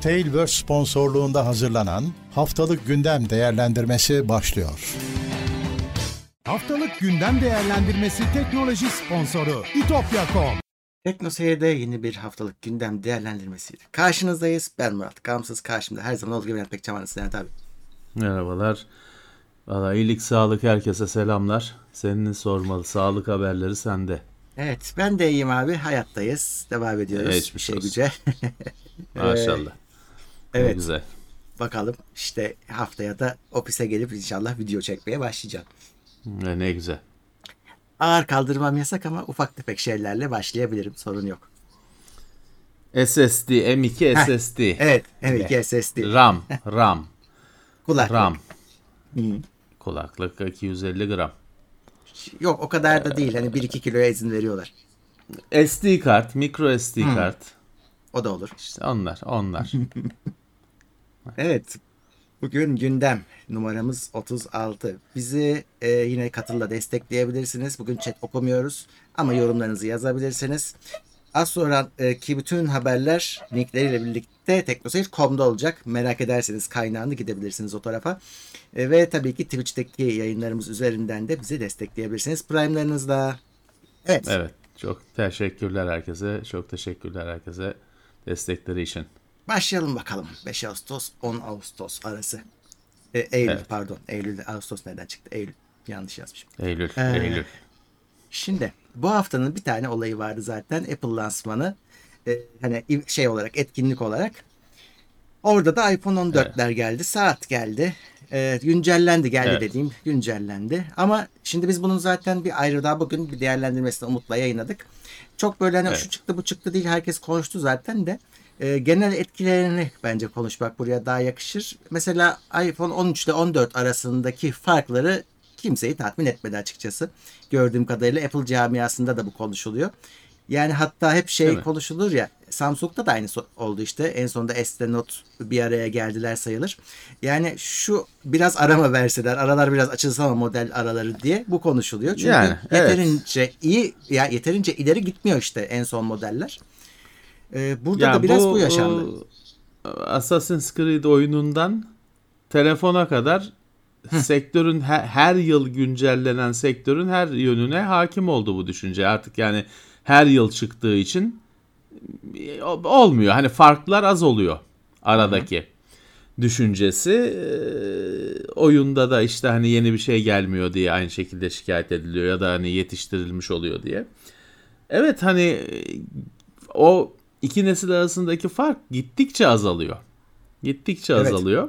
Tailverse sponsorluğunda hazırlanan Haftalık Gündem Değerlendirmesi başlıyor. Haftalık Gündem Değerlendirmesi teknoloji sponsoru itopya.com Tekno Seyir'de yeni bir haftalık gündem değerlendirmesiyle karşınızdayız. Ben Murat. Gamsız karşımda her zaman olduğu gibi Levent Pekcan var. Abi. Merhabalar. Valla iyilik sağlık herkese selamlar. Senin sormalı sağlık haberleri sende. Evet ben de iyiyim abi. Hayattayız. Devam ediyoruz. Geçmiş şey olsun. güce. Maşallah. Ne evet güzel. bakalım işte haftaya da ofise gelip inşallah video çekmeye başlayacağım. Ne, ne güzel. Ağır kaldırmam yasak ama ufak tefek şeylerle başlayabilirim. Sorun yok. SSD, M2 Heh, SSD. Evet. Evet SSD. RAM, RAM, Kulaklık. RAM. Hı. Kulaklık 250 gram. Yok o kadar da değil. Hani 1-2 kiloya izin veriyorlar. SD kart, micro SD kart. O da olur. İşte onlar, onlar. Evet. Bugün gündem numaramız 36. Bizi e, yine katılla destekleyebilirsiniz. Bugün chat okumuyoruz ama yorumlarınızı yazabilirsiniz. Az sonra e, ki bütün haberler linkleriyle birlikte teknoseyir.com'da olacak. Merak ederseniz kaynağını gidebilirsiniz o tarafa. E, ve tabii ki Twitch'teki yayınlarımız üzerinden de bizi destekleyebilirsiniz. Prime'larınızla. Evet. evet. Çok teşekkürler herkese. Çok teşekkürler herkese destekleri için. Başlayalım bakalım. 5 Ağustos 10 Ağustos arası. E, Eylül Evet. pardon. Eylül Ağustos nereden çıktı? Eylül. Yanlış yazmışım. Eylül, Ee, Eylül. Şimdi bu haftanın bir tane olayı vardı zaten. Apple lansmanı. E, hani şey olarak etkinlik olarak. Orada da iPhone 14'ler geldi. Saat geldi. E, güncellendi geldi Evet. dediğim güncellendi. Ama şimdi biz bunun zaten bir ayrı daha bugün bir değerlendirmesini Umut'la yayınladık. Çok böyle hani Evet. şu çıktı bu çıktı değil herkes konuştu zaten de. E, genel etkilerini bence konuşmak buraya daha yakışır. Mesela iPhone 13 ile 14 arasındaki farkları kimseyi tatmin etmedi açıkçası. Gördüğüm kadarıyla Apple camiasında da bu konuşuluyor. Yani hatta hep şey konuşulur ya Samsung'da da aynı oldu işte. En sonunda S'le Note bir araya geldiler sayılır. Yani şu biraz arama verseler aralar biraz açılsa ama model araları diye bu konuşuluyor. Çünkü Yani, evet. yeterince iyi ya yeterince ileri gitmiyor işte en son modeller. Ee, burada Ya da biraz bu, yaşandı. o Assassin's Creed oyunundan telefona kadar sektörün her, her yıl güncellenen sektörün her yönüne hakim oldu bu düşünce. Artık yani her yıl çıktığı için e, olmuyor. Hani farklar az oluyor aradaki düşüncesi. Ee, oyunda da işte hani yeni bir şey gelmiyor diye aynı şekilde şikayet ediliyor ya da hani yetiştirilmiş oluyor diye. Evet hani e, o iki nesil arasındaki fark gittikçe azalıyor. Gittikçe Evet. azalıyor.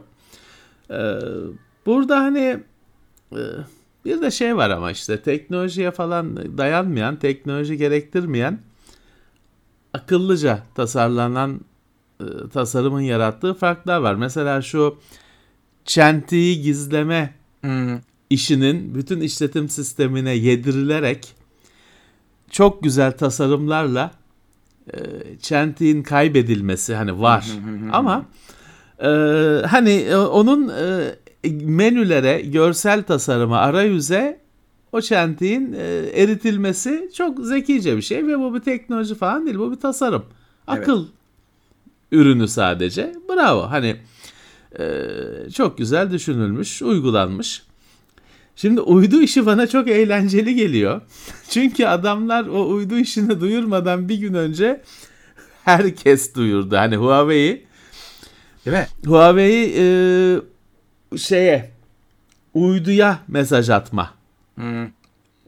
Ee, burada hani e, bir de şey var ama işte teknolojiye falan dayanmayan, teknoloji gerektirmeyen akıllıca tasarlanan e, tasarımın yarattığı farklar var. Mesela şu çentiyi gizleme Hmm, işinin bütün işletim sistemine yedirilerek çok güzel tasarımlarla e, kaybedilmesi hani var. Ama e, hani e, onun e, menülere görsel tasarıma arayüze o çentiğin e, eritilmesi çok zekice bir şey ve bu bir teknoloji falan değil bu bir tasarım. Evet. akıl ürünü sadece. Bravo. Hani e, çok güzel düşünülmüş uygulanmış Şimdi uydu işi bana çok eğlenceli geliyor. Çünkü adamlar o uydu işini duyurmadan bir gün önce herkes duyurdu. Hani Huawei değil mi? Huawei e, şeye uyduya mesaj atma. Hmm.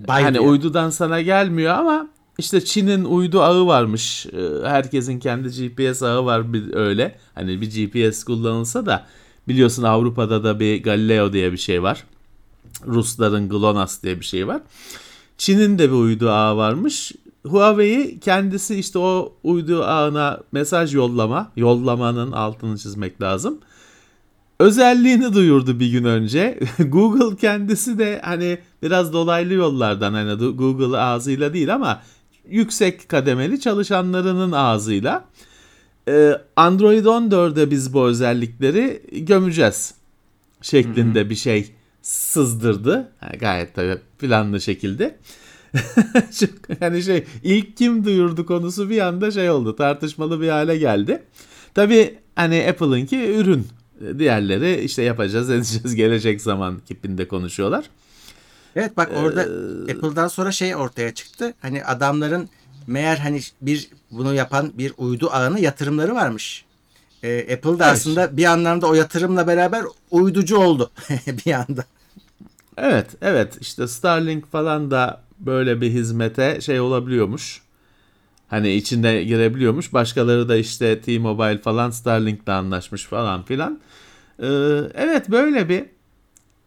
hani uydudan sana gelmiyor ama işte Çin'in uydu ağı varmış. E, Herkesin kendi GPS ağı var bir öyle. Hani bir GPS kullanılsa da biliyorsun Avrupa'da da bir Galileo diye bir şey var. Rusların GLONASS diye bir şey var. Çin'in de bir uydu ağı varmış. Huawei kendisi işte o uydu ağına mesaj yollama, yollamanın altını çizmek lazım. Özelliğini duyurdu bir gün önce. Google kendisi de hani biraz dolaylı yollardan hani Google ağzıyla değil ama yüksek kademeli çalışanlarının ağzıyla e, Android 14'e biz bu özellikleri gömeceğiz şeklinde bir şey sızdırdı. Ha, gayet tabii planlı şekilde. Hani şey ilk kim duyurdu konusu bir anda şey oldu tartışmalı bir hale geldi. Tabii hani Apple'ınki ürün. Diğerleri işte yapacağız edeceğiz gelecek zaman kipinde konuşuyorlar. Evet bak orada ee, Apple'dan sonra şey ortaya çıktı. Hani adamların meğer hani bir bunu yapan bir uydu ağına yatırımları varmış. Ee, Apple da evet. aslında bir anlamda o yatırımla beraber uyducu oldu bir anda. Evet, evet. işte Starlink falan da böyle bir hizmete şey olabiliyormuş. Hani içinde girebiliyormuş. Başkaları da işte T-Mobile falan Starlink'le anlaşmış falan filan. Ee, evet böyle bir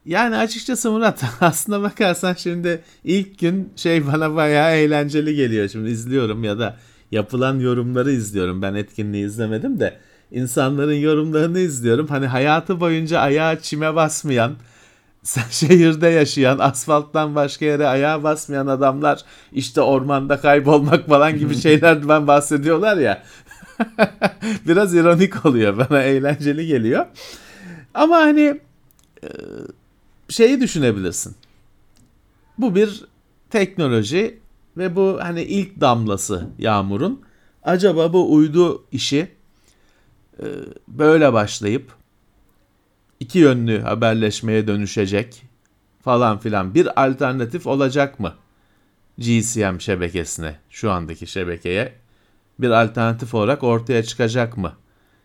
yani açıkçası Murat aslında bakarsan şimdi ilk gün şey bana bayağı eğlenceli geliyor. Şimdi izliyorum ya da yapılan yorumları izliyorum. Ben etkinliği izlemedim de insanların yorumlarını izliyorum. Hani hayatı boyunca ayağı çime basmayan, şehirde yaşayan, asfalttan başka yere ayağa basmayan adamlar işte ormanda kaybolmak falan gibi şeylerden bahsediyorlar ya. Biraz ironik oluyor bana eğlenceli geliyor. Ama hani e, şeyi düşünebilirsin. Bu bir teknoloji ve bu hani ilk damlası yağmurun. Acaba bu uydu işi böyle başlayıp iki yönlü haberleşmeye dönüşecek falan filan bir alternatif olacak mı? GSM şebekesine, şu andaki şebekeye bir alternatif olarak ortaya çıkacak mı?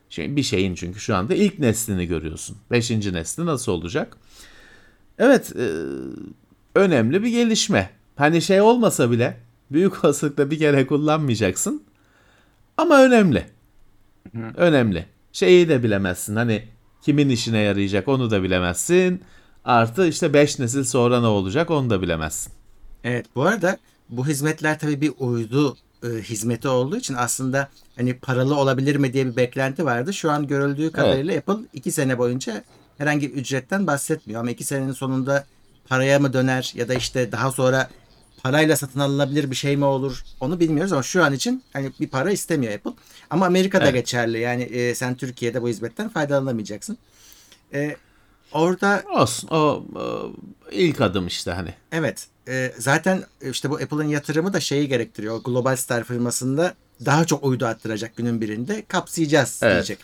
Şimdi bir şeyin çünkü şu anda ilk neslini görüyorsun. Beşinci nesli nasıl olacak? Evet, e, önemli bir gelişme. Hani şey olmasa bile büyük olasılıkla bir kere kullanmayacaksın. Ama önemli. Hı. Önemli. Şeyi de bilemezsin. Hani kimin işine yarayacak onu da bilemezsin. Artı işte 5 nesil sonra ne olacak onu da bilemezsin. Evet bu arada bu hizmetler tabii bir uydu e, hizmeti olduğu için aslında hani paralı olabilir mi diye bir beklenti vardı. Şu an görüldüğü kadarıyla evet. Apple 2 sene boyunca herhangi bir ücretten bahsetmiyor. Ama 2 senenin sonunda paraya mı döner ya da işte daha sonra parayla satın alınabilir bir şey mi olur onu bilmiyoruz ama şu an için hani bir para istemiyor Apple. Ama Amerika'da evet. geçerli yani e, sen Türkiye'de bu hizmetten faydalanamayacaksın. E, orada olsun o, o ilk adım işte hani. Evet e, zaten işte bu Apple'ın yatırımı da şeyi gerektiriyor. Global Star firmasında daha çok uydu attıracak günün birinde kapsayacağız evet. diyecek.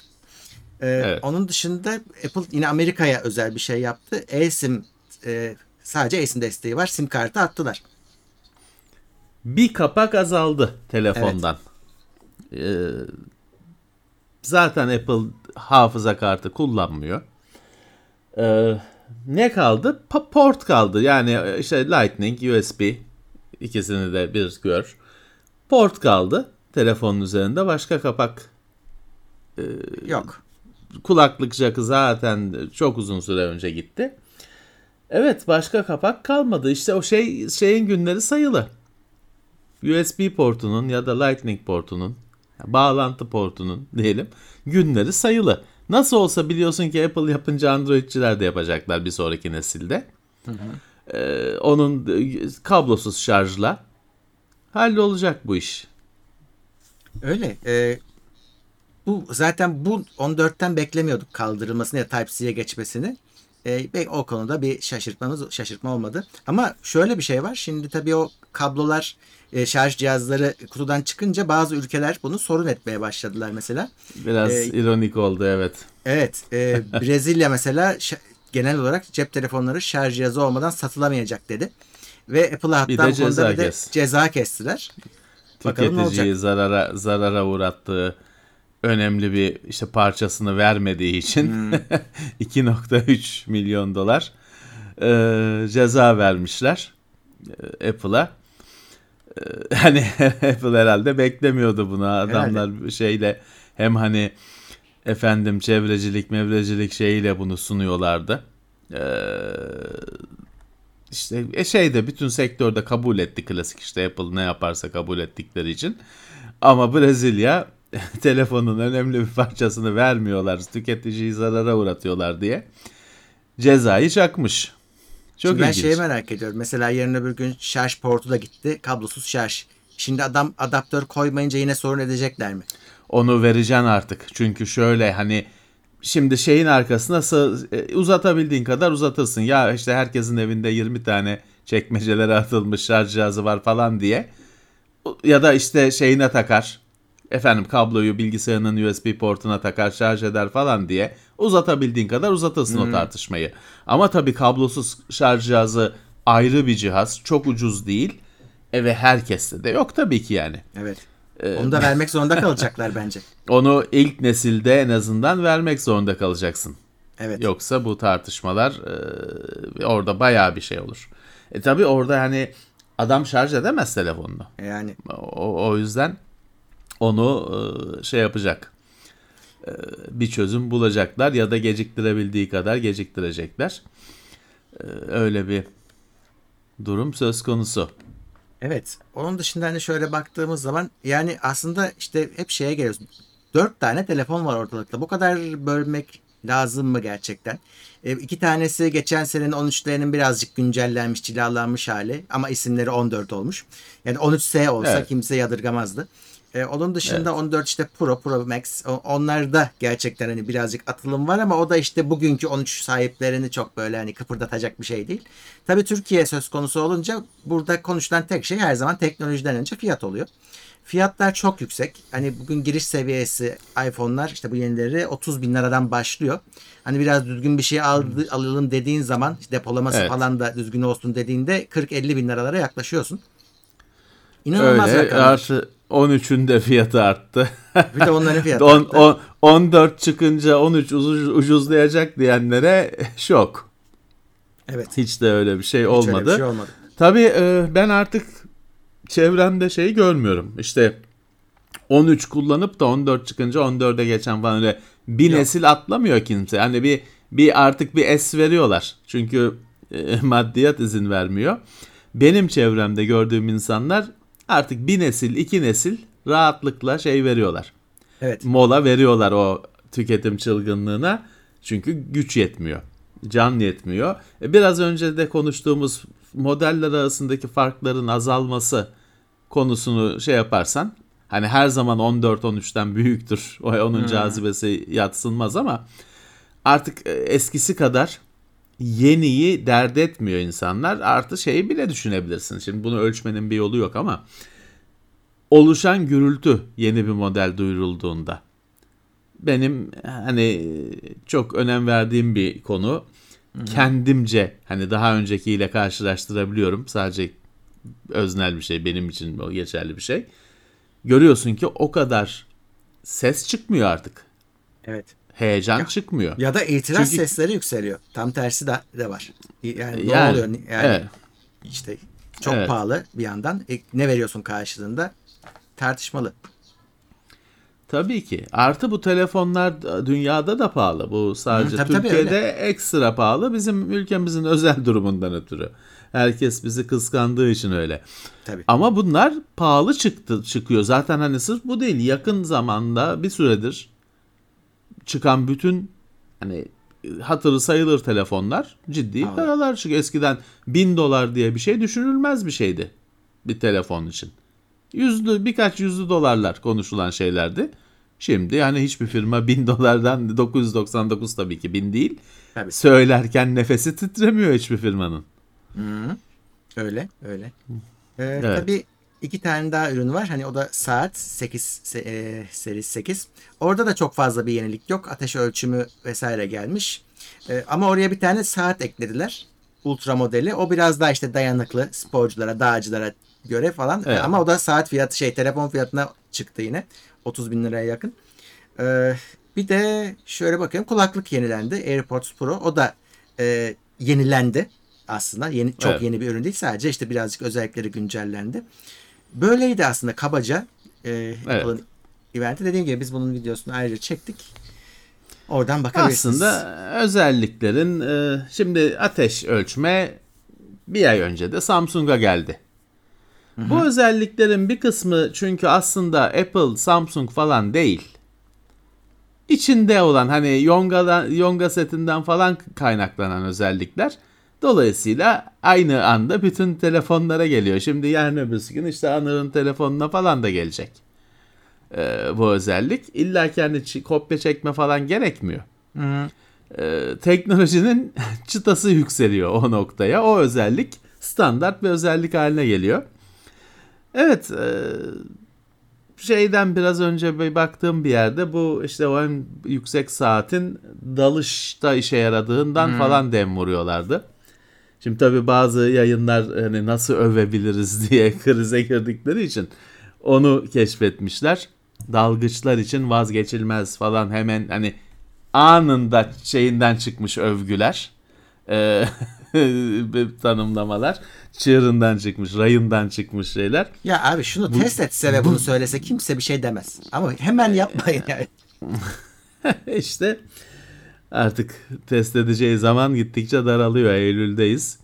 E, evet. Onun dışında Apple yine Amerika'ya özel bir şey yaptı. eSIM e, sadece eSIM desteği var. SIM kartı attılar bir kapak azaldı telefondan. Evet. Ee, zaten Apple hafıza kartı kullanmıyor. Ee, ne kaldı? Pa- port kaldı. Yani e, işte Lightning, USB ikisini de bir gör. Port kaldı telefonun üzerinde. Başka kapak e, yok. Kulaklık jackı zaten çok uzun süre önce gitti. Evet başka kapak kalmadı. İşte o şey şeyin günleri sayılı. USB portunun ya da Lightning portunun bağlantı portunun diyelim günleri sayılı. Nasıl olsa biliyorsun ki Apple yapınca Androidçiler de yapacaklar bir sonraki nesilde. Hı hı. Ee, onun kablosuz şarjla hallolacak bu iş. Öyle. Ee, bu zaten bu 14'ten beklemiyorduk kaldırılmasını ya Type-C'ye geçmesini. Ee, o konuda bir şaşırtmamız şaşırtma olmadı. Ama şöyle bir şey var. Şimdi tabii o kablolar e, şarj cihazları kutudan çıkınca bazı ülkeler bunu sorun etmeye başladılar mesela. Biraz ee, ironik oldu evet. Evet. E, Brezilya mesela genel olarak cep telefonları şarj cihazı olmadan satılamayacak dedi. Ve Apple'a hatta bir de ceza, bir de ceza kestiler. Tüketiciyi zarara, zarara uğrattığı önemli bir işte parçasını vermediği için hmm. 2.3 milyon dolar e, ceza vermişler e, Apple'a. Hani Apple herhalde beklemiyordu bunu. Adamlar herhalde. şeyle hem hani efendim çevrecilik mevrecilik şeyiyle bunu sunuyorlardı. Ee, işte e şey de bütün sektörde kabul etti klasik işte Apple ne yaparsa kabul ettikleri için. Ama Brezilya telefonun önemli bir parçasını vermiyorlar, tüketiciyi zarara uğratıyorlar diye cezayı çakmış. Çok Şimdi ben şeyi merak ediyorum. Mesela yarın öbür gün şarj portu da gitti. Kablosuz şarj. Şimdi adam adaptör koymayınca yine sorun edecekler mi? Onu vereceksin artık. Çünkü şöyle hani şimdi şeyin arkasına e, uzatabildiğin kadar uzatırsın. Ya işte herkesin evinde 20 tane çekmecelere atılmış şarj cihazı var falan diye. Ya da işte şeyine takar efendim kabloyu bilgisayarının USB portuna takar şarj eder falan diye uzatabildiğin kadar uzatırsın o tartışmayı. Ama tabii kablosuz şarj cihazı ayrı bir cihaz. Çok ucuz değil. E ve herkeste de yok tabii ki yani. Evet. Onu da vermek zorunda kalacaklar bence. Onu ilk nesilde en azından vermek zorunda kalacaksın. Evet. Yoksa bu tartışmalar e, orada bayağı bir şey olur. E tabii orada hani adam şarj edemez telefonunu. Yani O, o yüzden onu e, şey yapacak. E, bir çözüm bulacaklar ya da geciktirebildiği kadar geciktirecekler. E, öyle bir durum söz konusu. Evet. Onun dışında hani şöyle baktığımız zaman yani aslında işte hep şeye geliyoruz. Dört tane telefon var ortalıkta. Bu kadar bölmek lazım mı gerçekten? E, iki tanesi geçen senenin 13'lerinin birazcık güncellenmiş, cilalanmış hali ama isimleri 14 olmuş. Yani 13S olsa Evet. kimse yadırgamazdı. E, onun dışında 14 işte Pro, Pro Max onlarda gerçekten hani birazcık atılım var ama o da işte bugünkü 13 sahiplerini çok böyle hani kıpırdatacak bir şey değil. Tabii Türkiye söz konusu olunca burada konuşulan tek şey her zaman teknolojiden önce fiyat oluyor. Fiyatlar çok yüksek. Hani bugün giriş seviyesi iPhone'lar işte bu yenileri 30 bin liradan başlıyor. Hani biraz düzgün bir şey aldı, alalım dediğin zaman işte depolaması Evet. falan da düzgün olsun dediğinde 40-50 bin liralara yaklaşıyorsun. İnanılmaz Öyle rakamlar. artı 13'ün de fiyatı arttı. Bir de onların fiyatı On- arttı. on- 14 çıkınca 13 ucuz, ucuzlayacak diyenlere şok. Evet. Hiç de öyle bir şey Hiç olmadı. öyle bir şey olmadı. Tabii e, ben artık çevremde şey görmüyorum. İşte 13 kullanıp da 14 çıkınca 14'e geçen falan öyle bir Yok. nesil atlamıyor kimse. Hani bir bir artık bir es veriyorlar. Çünkü e, maddiyat izin vermiyor. Benim çevremde gördüğüm insanlar artık bir nesil, iki nesil rahatlıkla şey veriyorlar. Evet. Mola veriyorlar o tüketim çılgınlığına. Çünkü güç yetmiyor. Can yetmiyor. E, Biraz önce de konuştuğumuz modeller arasındaki farkların azalması konusunu şey yaparsan hani her zaman 14-13'ten büyüktür. Onun cazibesi yatsınmaz ama artık e, eskisi kadar yeniyi dert etmiyor insanlar. Artı şeyi bile düşünebilirsin. Şimdi bunu ölçmenin bir yolu yok ama oluşan gürültü yeni bir model duyurulduğunda benim hani çok önem verdiğim bir konu. Kendimce hani daha öncekiyle karşılaştırabiliyorum. Sadece öznel bir şey benim için o geçerli bir şey. Görüyorsun ki o kadar ses çıkmıyor artık. Evet. Heyecan çıkmıyor. Ya da itiraz Çünkü- sesleri yükseliyor. Tam tersi de, de var. Yani, ne Yani, oluyor? Yani evet. işte çok Evet. pahalı bir yandan. E, ne veriyorsun karşılığında? Tartışmalı. Tabii ki. Artı bu telefonlar da- dünyada da pahalı. Bu sadece Hı, tabii, tabii, Türkiye'de ekstra pahalı. Bizim ülkemizin özel durumundan ötürü. Herkes bizi kıskandığı için öyle. Tabii. Ama bunlar pahalı çıktı çıkıyor. Zaten hani sırf bu değil. Yakın zamanda bir süredir çıkan bütün hani hatırı sayılır telefonlar ciddi Pahalı. paralar çıkıyor. Eskiden bin dolar diye bir şey düşünülmez bir şeydi bir telefon için. Yüzlü birkaç yüzlü dolarlar konuşulan şeylerdi. Şimdi yani hiçbir firma bin dolardan 999 tabii ki bin değil. Tabii. Söylerken nefesi titremiyor hiçbir firmanın. Öyle, öyle. Ee, Evet. Tabii iki tane daha ürün var. Hani o da saat 8 se- e, seri 8. Orada da çok fazla bir yenilik yok. Ateş ölçümü vesaire gelmiş. Ee, ama oraya bir tane saat eklediler. Ultra modeli. O biraz daha işte dayanıklı sporculara, dağcılara göre falan. Evet. Ama o da saat fiyatı şey telefon fiyatına çıktı yine. 30 bin liraya yakın. Ee, bir de şöyle bakıyorum kulaklık yenilendi. AirPods Pro. O da e, yenilendi aslında. Yeni çok Evet. yeni bir ürün değil. Sadece işte birazcık özellikleri güncellendi. Böyleydi aslında kabaca e, Apple'ın eventi. Dediğim gibi biz bunun videosunu ayrıca çektik. Oradan bakabilirsiniz. Aslında özelliklerin e, şimdi ateş ölçme bir ay önce de Samsung'a geldi. Bu özelliklerin bir kısmı çünkü aslında Apple, Samsung falan değil. İçinde olan hani Yonga'dan, Yonga setinden falan kaynaklanan özellikler. Dolayısıyla aynı anda bütün telefonlara geliyor. Şimdi yarın öbürsü gün işte Anır'ın telefonuna falan da gelecek e, bu özellik. İlla kendi çi- kopya çekme falan gerekmiyor. E, teknolojinin çıtası yükseliyor o noktaya. O özellik standart bir özellik haline geliyor. Evet, e, şeyden biraz önce bir baktığım bir yerde bu işte o en yüksek saatin dalışta işe yaradığından falan dem vuruyorlardı. Şimdi tabii bazı yayınlar hani nasıl övebiliriz diye krize girdikleri için onu keşfetmişler. Dalgıçlar için vazgeçilmez falan hemen hani anında şeyinden çıkmış övgüler. Ee, tanımlamalar. Çığırından çıkmış, rayından çıkmış şeyler. Ya abi şunu test etse ve bunu söylese kimse bir şey demez. Ama hemen yapmayın yani. işte artık test edeceği zaman gittikçe daralıyor. Eylül'deyiz.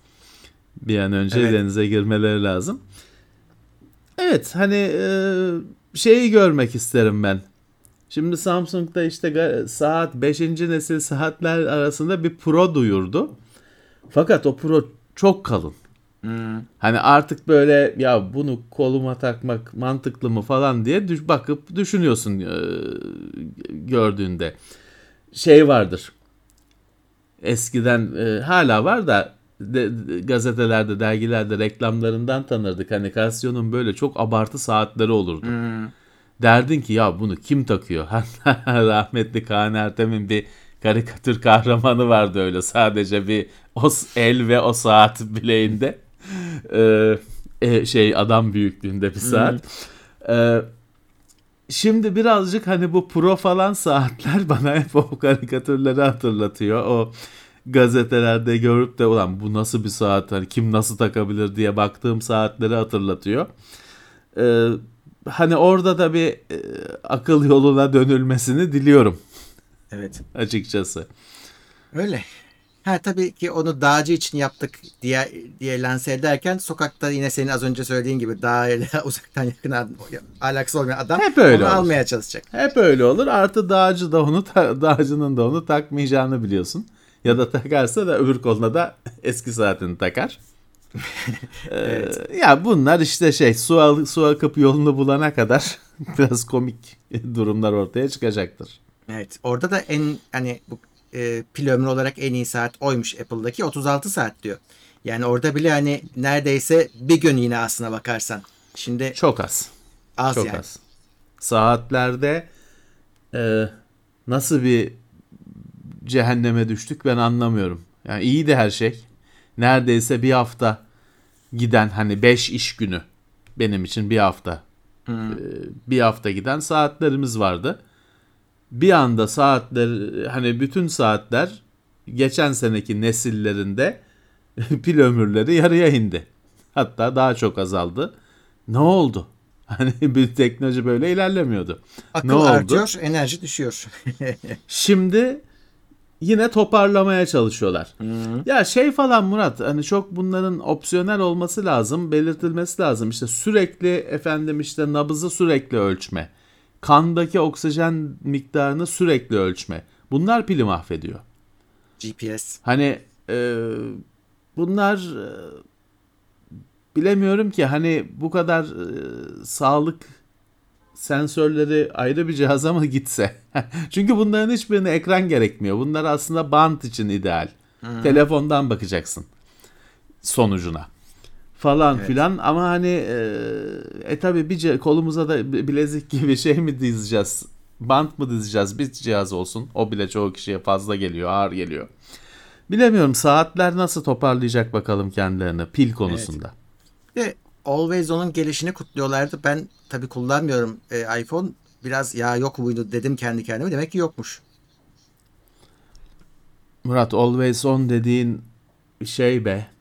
Bir an önce Evet. denize girmeleri lazım. Evet hani e, şeyi görmek isterim ben. Şimdi Samsung'da işte saat 5. nesil saatler arasında bir Pro duyurdu. Fakat o Pro çok kalın. Hani artık böyle ya bunu koluma takmak mantıklı mı falan diye düş, bakıp düşünüyorsun e, gördüğünde. Şey vardır. Eskiden e, hala var da de- de- gazetelerde, dergilerde reklamlarından tanırdık. Hani Casio'nun böyle çok abartı saatleri olurdu. Derdin ki ya bunu kim takıyor? Rahmetli Kaan Ertem'in bir karikatür kahramanı vardı öyle sadece bir o el ve o saat bileğinde. Ee, şey adam büyüklüğünde bir saat. Ee, şimdi birazcık hani bu pro falan saatler bana hep o karikatürleri hatırlatıyor. O gazetelerde görüp de ulan bu nasıl bir saat hani kim nasıl takabilir diye baktığım saatleri hatırlatıyor. Ee, hani orada da bir e, akıl yoluna dönülmesini diliyorum Evet. açıkçası. Öyle. Ha tabii ki onu dağcı için yaptık diye diye lanse ederken sokakta yine senin az önce söylediğin gibi dağ ile uzaktan yakın alakası olmayan adam Hep öyle onu olur. almaya çalışacak. Hep öyle olur. Artı dağcı da onu dağcının da onu takmayacağını biliyorsun. Ya da takarsa da öbür koluna da eski saatini takar. Ee, Ya bunlar işte şey su, al- su akıp yolunu bulana kadar biraz komik durumlar ortaya çıkacaktır. Evet. Orada da en hani bu e, pil ömrü olarak en iyi saat oymuş Apple'daki 36 saat diyor. Yani orada bile hani neredeyse bir gün yine aslına bakarsan. Şimdi Çok az. az Çok yani. az. Saatlerde e, nasıl bir cehenneme düştük ben anlamıyorum. Yani iyi de her şey. Neredeyse bir hafta giden hani 5 iş günü benim için bir hafta. E, bir hafta giden saatlerimiz vardı. Bir anda saatler hani bütün saatler geçen seneki nesillerinde pil ömürleri yarıya indi. Hatta daha çok azaldı. Ne oldu? Hani bir teknoloji böyle ilerlemiyordu. Akıl ne oldu? artıyor, enerji düşüyor. Şimdi yine toparlamaya çalışıyorlar. Ya şey falan Murat hani çok bunların opsiyonel olması lazım, belirtilmesi lazım. İşte sürekli efendim işte nabızı sürekli ölçme. Kandaki oksijen miktarını sürekli ölçme. Bunlar pili mahvediyor. GPS. Hani e, bunlar e, bilemiyorum ki hani bu kadar e, sağlık sensörleri ayrı bir cihaza mı gitse? Çünkü bunların hiçbirine ekran gerekmiyor. Bunlar aslında bant için ideal. Telefondan bakacaksın sonucuna falan filan ama hani e, e tabi bir kolumuza da bi- bilezik gibi şey mi dizeceğiz? Bant mı dizeceğiz? Bir cihaz olsun. O bile çoğu kişiye fazla geliyor, ağır geliyor. Bilemiyorum saatler nasıl toparlayacak bakalım kendilerini pil konusunda. Ve Always On'un gelişini kutluyorlardı. Ben tabii kullanmıyorum e, iPhone. Biraz ya yok muydu dedim kendi kendime. Demek ki yokmuş. Murat Always On dediğin şey be.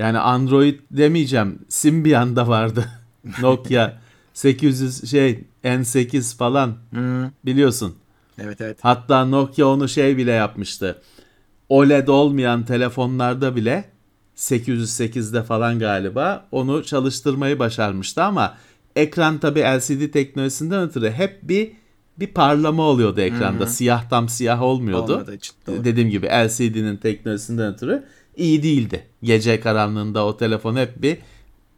Yani Android demeyeceğim. Symbian'da vardı. Nokia 800 şey N8 falan biliyorsun. Evet evet. Hatta Nokia onu şey bile yapmıştı. OLED olmayan telefonlarda bile 808'de falan galiba onu çalıştırmayı başarmıştı ama ekran tabi LCD teknolojisinden ötürü hep bir bir parlama oluyordu ekranda. Siyah tam siyah olmuyordu. İçin, doğru. Dediğim gibi LCD'nin teknolojisinden ötürü iyi değildi. Gece karanlığında o telefon hep bir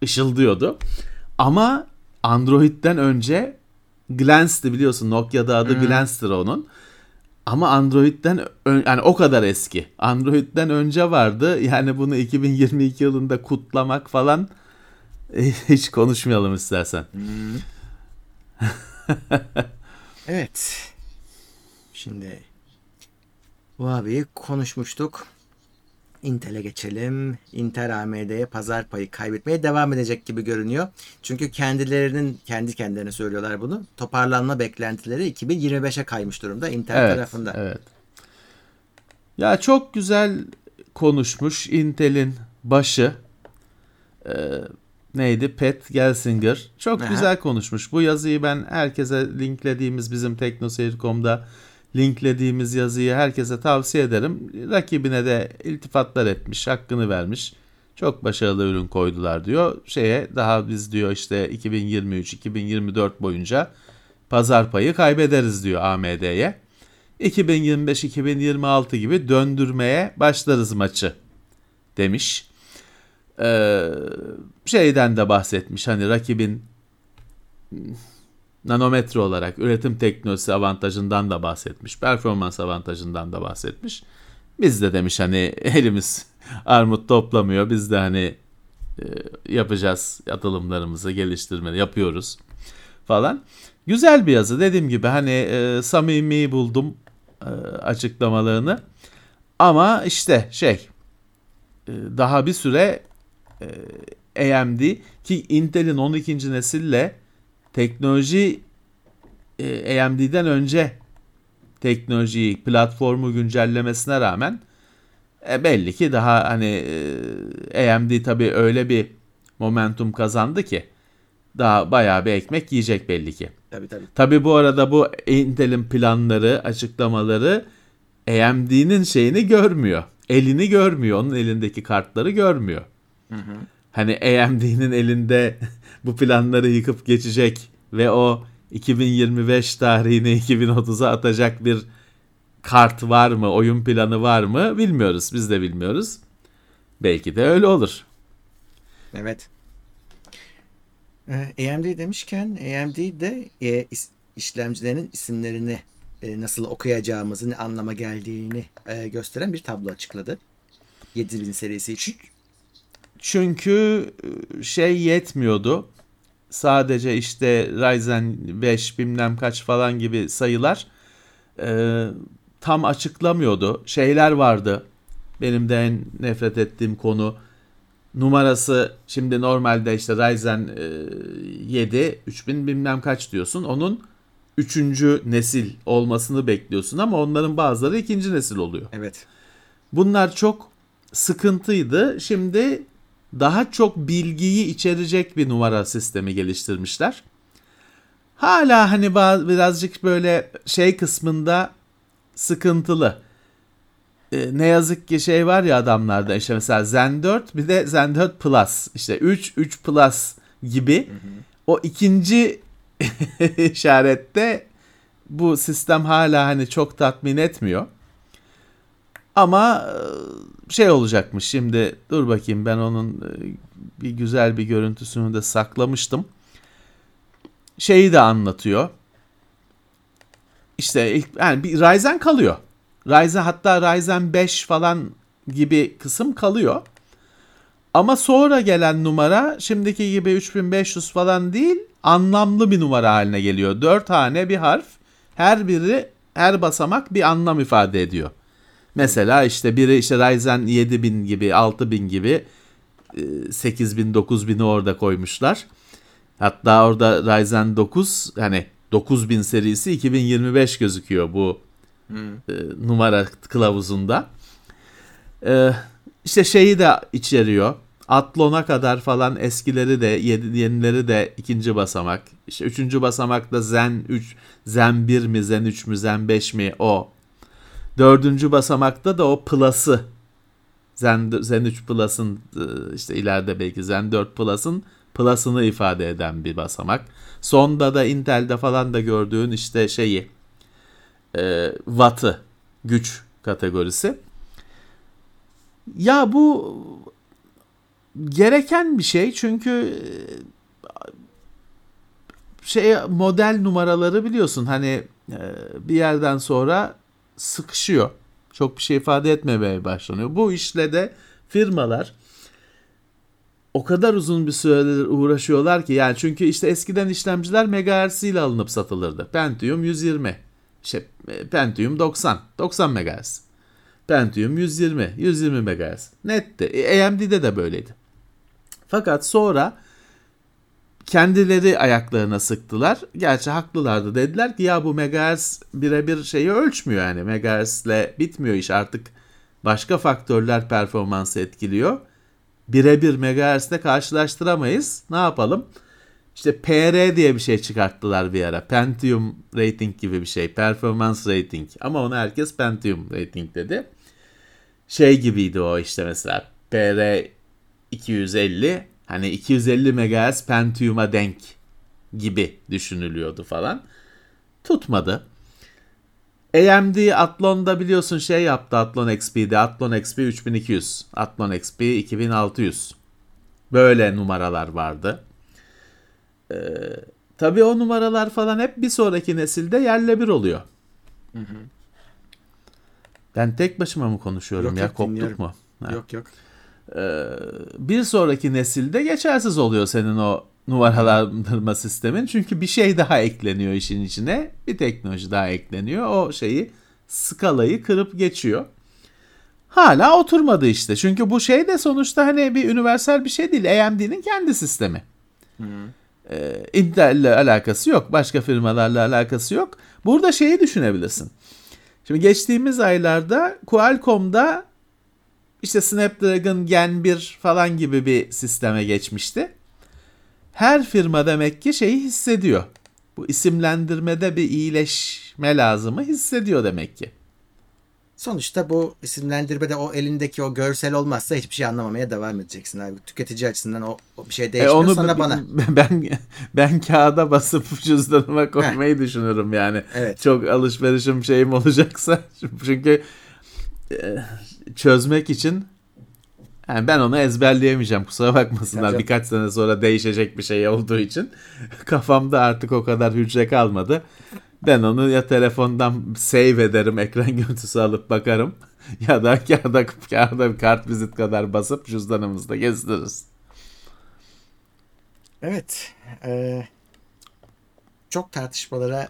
ışıldıyordu. Ama Android'den önce Glance'di biliyorsun. Nokia'da adı Glance'tir onun. Ama Android'den yani o kadar eski. Android'den önce vardı. Yani bunu 2022 yılında kutlamak falan hiç konuşmayalım istersen. evet. Şimdi bu abiyi konuşmuştuk. Intel'e geçelim. Intel AMD'ye pazar payı kaybetmeye devam edecek gibi görünüyor. Çünkü kendilerinin kendi kendilerine söylüyorlar bunu. Toparlanma beklentileri 2025'e kaymış durumda Intel evet, tarafında. Evet. Ya çok güzel konuşmuş Intel'in başı. Ee, neydi? Pat Gelsinger. Çok Aha. güzel konuşmuş. Bu yazıyı ben herkese linklediğimiz bizim teknoseyir.com'da linklediğimiz yazıyı herkese tavsiye ederim. Rakibine de iltifatlar etmiş, hakkını vermiş. Çok başarılı ürün koydular diyor. Şeye daha biz diyor işte 2023-2024 boyunca pazar payı kaybederiz diyor AMD'ye. 2025-2026 gibi döndürmeye başlarız maçı demiş. Ee, şeyden de bahsetmiş hani rakibin nanometre olarak üretim teknolojisi avantajından da bahsetmiş. Performans avantajından da bahsetmiş. Biz de demiş hani elimiz armut toplamıyor. Biz de hani e, yapacağız atılımlarımızı geliştirme yapıyoruz falan. Güzel bir yazı dediğim gibi hani e, samimi buldum e, açıklamalarını. Ama işte şey e, daha bir süre e, AMD ki Intel'in 12. nesille teknoloji e, AMD'den önce teknolojiyi platformu güncellemesine rağmen e, belli ki daha hani e, AMD tabii öyle bir momentum kazandı ki daha bayağı bir ekmek yiyecek belli ki. Tabii tabii. Tabii bu arada bu Intel'in planları, açıklamaları AMD'nin şeyini görmüyor. Elini görmüyor. Onun elindeki kartları görmüyor. Hı hı. Hani AMD'nin elinde bu planları yıkıp geçecek ve o 2025 tarihini 2030'a atacak bir kart var mı, oyun planı var mı bilmiyoruz. Biz de bilmiyoruz. Belki de öyle olur. Evet. Ee, AMD demişken AMD de e, is- işlemcilerin isimlerini e, nasıl okuyacağımızı, ne anlama geldiğini e, gösteren bir tablo açıkladı. 7000 serisi için. Çünkü şey yetmiyordu. Sadece işte Ryzen 5 bilmem kaç falan gibi sayılar e, tam açıklamıyordu. Şeyler vardı. Benim de en nefret ettiğim konu numarası şimdi normalde işte Ryzen e, 7 3000 bilmem kaç diyorsun. Onun 3. nesil olmasını bekliyorsun ama onların bazıları ikinci nesil oluyor. Evet. Bunlar çok sıkıntıydı. Şimdi daha çok bilgiyi içerecek bir numara sistemi geliştirmişler. Hala hani birazcık böyle şey kısmında sıkıntılı. Ee, ne yazık ki şey var ya adamlarda işte mesela Zen 4 bir de Zen 4 Plus işte 3 3 Plus gibi o ikinci işarette bu sistem hala hani çok tatmin etmiyor. Ama e, şey olacakmış şimdi dur bakayım ben onun e, bir güzel bir görüntüsünü de saklamıştım. Şeyi de anlatıyor. İşte ilk yani bir Ryzen kalıyor. Ryzen hatta Ryzen 5 falan gibi kısım kalıyor. Ama sonra gelen numara şimdiki gibi 3500 falan değil anlamlı bir numara haline geliyor. 4 hane bir harf her biri her basamak bir anlam ifade ediyor. Mesela işte biri işte Ryzen 7000 gibi 6000 gibi 8000 9000'i orada koymuşlar. Hatta orada Ryzen 9 hani 9000 serisi 2025 gözüküyor bu e, numara kılavuzunda. E, işte şeyi de içeriyor. Athlon'a kadar falan eskileri de yeni- yenileri de ikinci basamak. İşte üçüncü basamakta Zen 3, Zen 1 mi, Zen 3 mü, Zen 5 mi o. Dördüncü basamakta da o Plus'ı Zen, Zen 3 Plus'ın e, işte ileride belki Zen 4 Plus'ın Plus'ını ifade eden bir basamak. Sonda da Intel'de falan da gördüğün işte şeyi e, Watt'ı güç kategorisi. Ya bu gereken bir şey çünkü e, şey model numaraları biliyorsun hani e, bir yerden sonra sıkışıyor. Çok bir şey ifade etmemeye başlanıyor. Bu işle de firmalar o kadar uzun bir süredir uğraşıyorlar ki yani çünkü işte eskiden işlemciler megahertz ile alınıp satılırdı. Pentium 120, işte Pentium 90, 90 megahertz. Pentium 120, 120 MHz. Netti. E, AMD'de de böyleydi. Fakat sonra kendileri ayaklarına sıktılar. Gerçi haklılardı. Dediler ki ya bu megahertz birebir şeyi ölçmüyor yani. Megahertz'le bitmiyor iş artık başka faktörler performansı etkiliyor. Birebir megahertz'le karşılaştıramayız. Ne yapalım? İşte PR diye bir şey çıkarttılar bir ara. Pentium rating gibi bir şey. Performance rating. Ama ona herkes Pentium rating dedi. Şey gibiydi o işte mesela. PR 250 hani 250 MHz Pentium'a denk gibi düşünülüyordu falan. Tutmadı. AMD Athlon'da biliyorsun şey yaptı Athlon XP'de. Athlon XP 3200. Athlon XP 2600. Böyle numaralar vardı. Ee, tabii o numaralar falan hep bir sonraki nesilde yerle bir oluyor. Hı hı. Ben tek başıma mı konuşuyorum yok, ya? Yok, Koptuk dinliyorum. mu? Ha. Yok yok. Ee, bir sonraki nesilde geçersiz oluyor senin o numaralandırma sistemin. Çünkü bir şey daha ekleniyor işin içine. Bir teknoloji daha ekleniyor. O şeyi skalayı kırıp geçiyor. Hala oturmadı işte. Çünkü bu şey de sonuçta hani bir universal bir şey değil. AMD'nin kendi sistemi. Hı. Ee, Intel'le alakası yok. Başka firmalarla alakası yok. Burada şeyi düşünebilirsin. Şimdi geçtiğimiz aylarda Qualcomm'da işte Snapdragon Gen 1 falan gibi bir sisteme geçmişti. Her firma demek ki şeyi hissediyor. Bu isimlendirmede bir iyileşme lazımı hissediyor demek ki. Sonuçta bu isimlendirmede o elindeki o görsel olmazsa hiçbir şey anlamamaya devam edeceksin abi. Tüketici açısından o, o bir şey değişmiyor e onu sana bana. Ben ben kağıda basıp cüzdanıma koymayı düşünürüm yani. Evet. Çok alışverişim şeyim olacaksa. Çünkü çözmek için yani ben onu ezberleyemeyeceğim kusura bakmasınlar Tabii. birkaç sene sonra değişecek bir şey olduğu için kafamda artık o kadar hücre kalmadı. Ben onu ya telefondan save ederim ekran görüntüsü alıp bakarım ya da kağıda, kağıda kart vizit kadar basıp cüzdanımızda gezdiririz. Evet. E, çok tartışmalara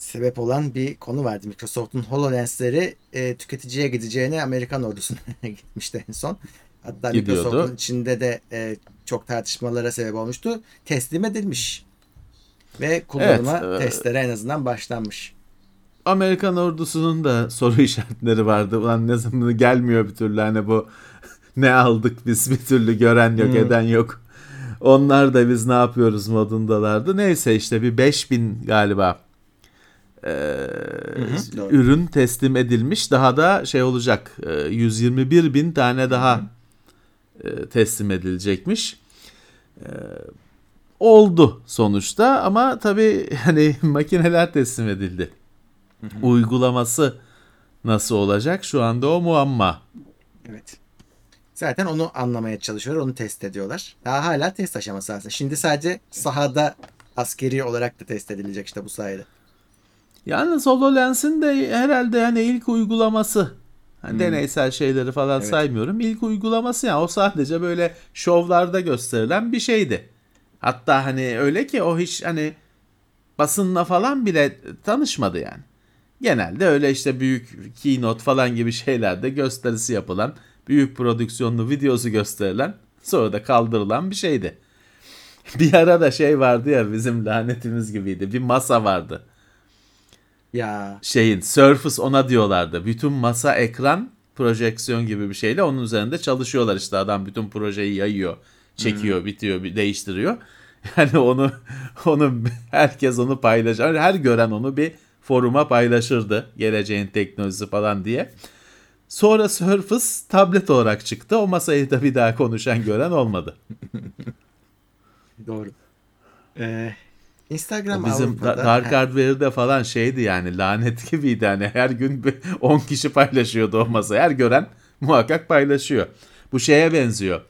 sebep olan bir konu vardı. Microsoft'un HoloLens'leri e, tüketiciye gideceğine Amerikan ordusuna gitmişti en son. Hatta Gidiyordu. Microsoft'un içinde de e, çok tartışmalara sebep olmuştu. Teslim edilmiş. Ve kullanıma evet, testlere en azından başlanmış. Amerikan ordusunun da soru işaretleri vardı. Ulan ne zaman gelmiyor bir türlü hani bu ne aldık biz bir türlü gören yok hmm. eden yok. Onlar da biz ne yapıyoruz modundalardı. Neyse işte bir 5000 galiba e, hı hı, ürün teslim edilmiş. Daha da şey olacak e, 121 bin tane daha e, teslim edilecekmiş. E, oldu sonuçta ama tabii hani makineler teslim edildi. Hı hı. Uygulaması nasıl olacak şu anda o muamma. Evet. Zaten onu anlamaya çalışıyorlar, onu test ediyorlar. Daha hala test aşaması aslında. Şimdi sadece sahada askeri olarak da test edilecek işte bu sayede. Yalnız HoloLens'in de herhalde hani ilk uygulaması. Hani hmm. Deneysel şeyleri falan evet. saymıyorum. İlk uygulaması yani o sadece böyle şovlarda gösterilen bir şeydi. Hatta hani öyle ki o hiç hani basınla falan bile tanışmadı yani. Genelde öyle işte büyük keynote falan gibi şeylerde gösterisi yapılan, büyük prodüksiyonlu videosu gösterilen, sonra da kaldırılan bir şeydi. Bir ara da şey vardı ya bizim lanetimiz gibiydi. Bir masa vardı. Ya. Şeyin Surface ona diyorlardı. Bütün masa ekran projeksiyon gibi bir şeyle onun üzerinde çalışıyorlar işte adam bütün projeyi yayıyor, çekiyor, hmm. bitiyor, değiştiriyor. Yani onu onu herkes onu paylaşır. Her gören onu bir foruma paylaşırdı. Geleceğin teknolojisi falan diye. Sonra Surface tablet olarak çıktı. O masayı da bir daha konuşan gören olmadı. Doğru. Ee, Instagram bizim Avrupa'da... Dark Hardware'de falan şeydi yani lanet gibiydi. Yani her gün 10 kişi paylaşıyordu o masayı. Her gören muhakkak paylaşıyor. Bu şeye benziyor.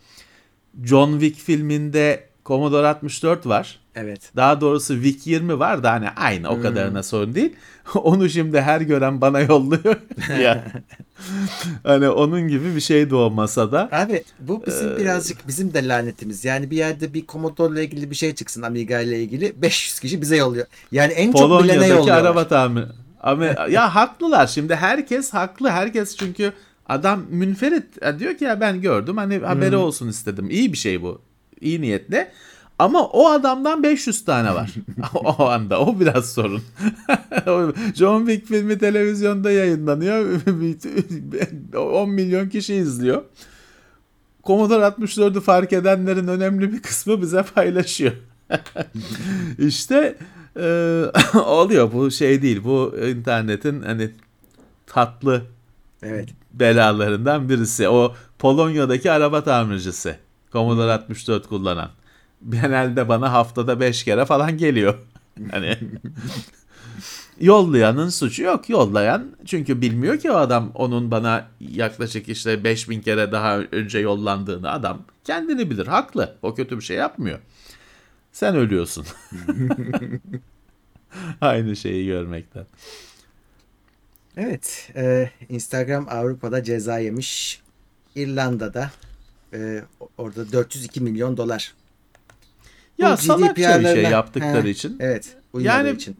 John Wick filminde Commodore 64 var. Evet. Daha doğrusu VIC 20 var da hani aynı o kadarına sorun değil. Onu şimdi her gören bana yolluyor. ya. hani onun gibi bir şeydi o masada. Abi bu bizim birazcık bizim de lanetimiz. Yani bir yerde bir Commodore'la ilgili bir şey çıksın Amiga ile ilgili 500 kişi bize yolluyor. Yani en çok bilene yolluyorlar. araba tamiri. Ama ya haklılar şimdi herkes haklı. Herkes çünkü adam münferit diyor ki ya ben gördüm hani haberi olsun istedim. İyi bir şey bu. İyi niyetle. Ama o adamdan 500 tane var. o anda. O biraz sorun. John Wick filmi televizyonda yayınlanıyor. 10 milyon kişi izliyor. Commodore 64'ü fark edenlerin önemli bir kısmı bize paylaşıyor. işte e, oluyor bu şey değil. Bu internetin hani tatlı Evet. belalarından birisi. O Polonya'daki araba tamircisi. Commodore 64 kullanan. Genelde bana haftada 5 kere falan geliyor. Hani yollayanın suçu yok. Yollayan çünkü bilmiyor ki o adam onun bana yaklaşık işte 5000 kere daha önce yollandığını adam kendini bilir. Haklı. O kötü bir şey yapmıyor. Sen ölüyorsun. Aynı şeyi görmekten. Evet. e, Instagram Avrupa'da ceza yemiş. İrlanda'da e, orada 402 milyon dolar. Ya Bu salakça bir şey yaptıkları He, için. Evet. Yani- için.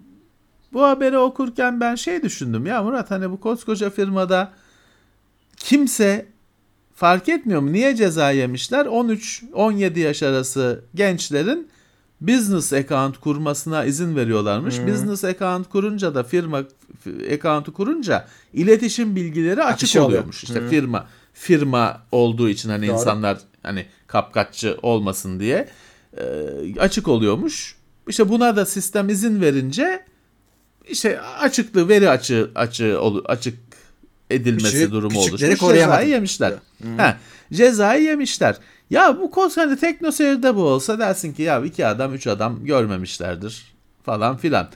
Bu haberi okurken ben şey düşündüm ya Murat hani bu koskoca firmada kimse fark etmiyor mu? Niye ceza yemişler? 13-17 yaş arası gençlerin business account kurmasına izin veriyorlarmış. Business account kurunca da firma f- account'u kurunca iletişim bilgileri açık Akışı oluyor. oluyormuş. İşte firma firma olduğu için hani Doğru. insanlar hani kapkaççı olmasın diye e, açık oluyormuş. İşte buna da sistem izin verince işte açıklığı veri açığı açığı olu- açık edilmesi Küçük- durumu oluşmuş. Cezayı yemişler. Ha, cezayı yemişler. Ya bu kos hani teknoseyirde bu olsa dersin ki ya iki adam üç adam görmemişlerdir falan filan.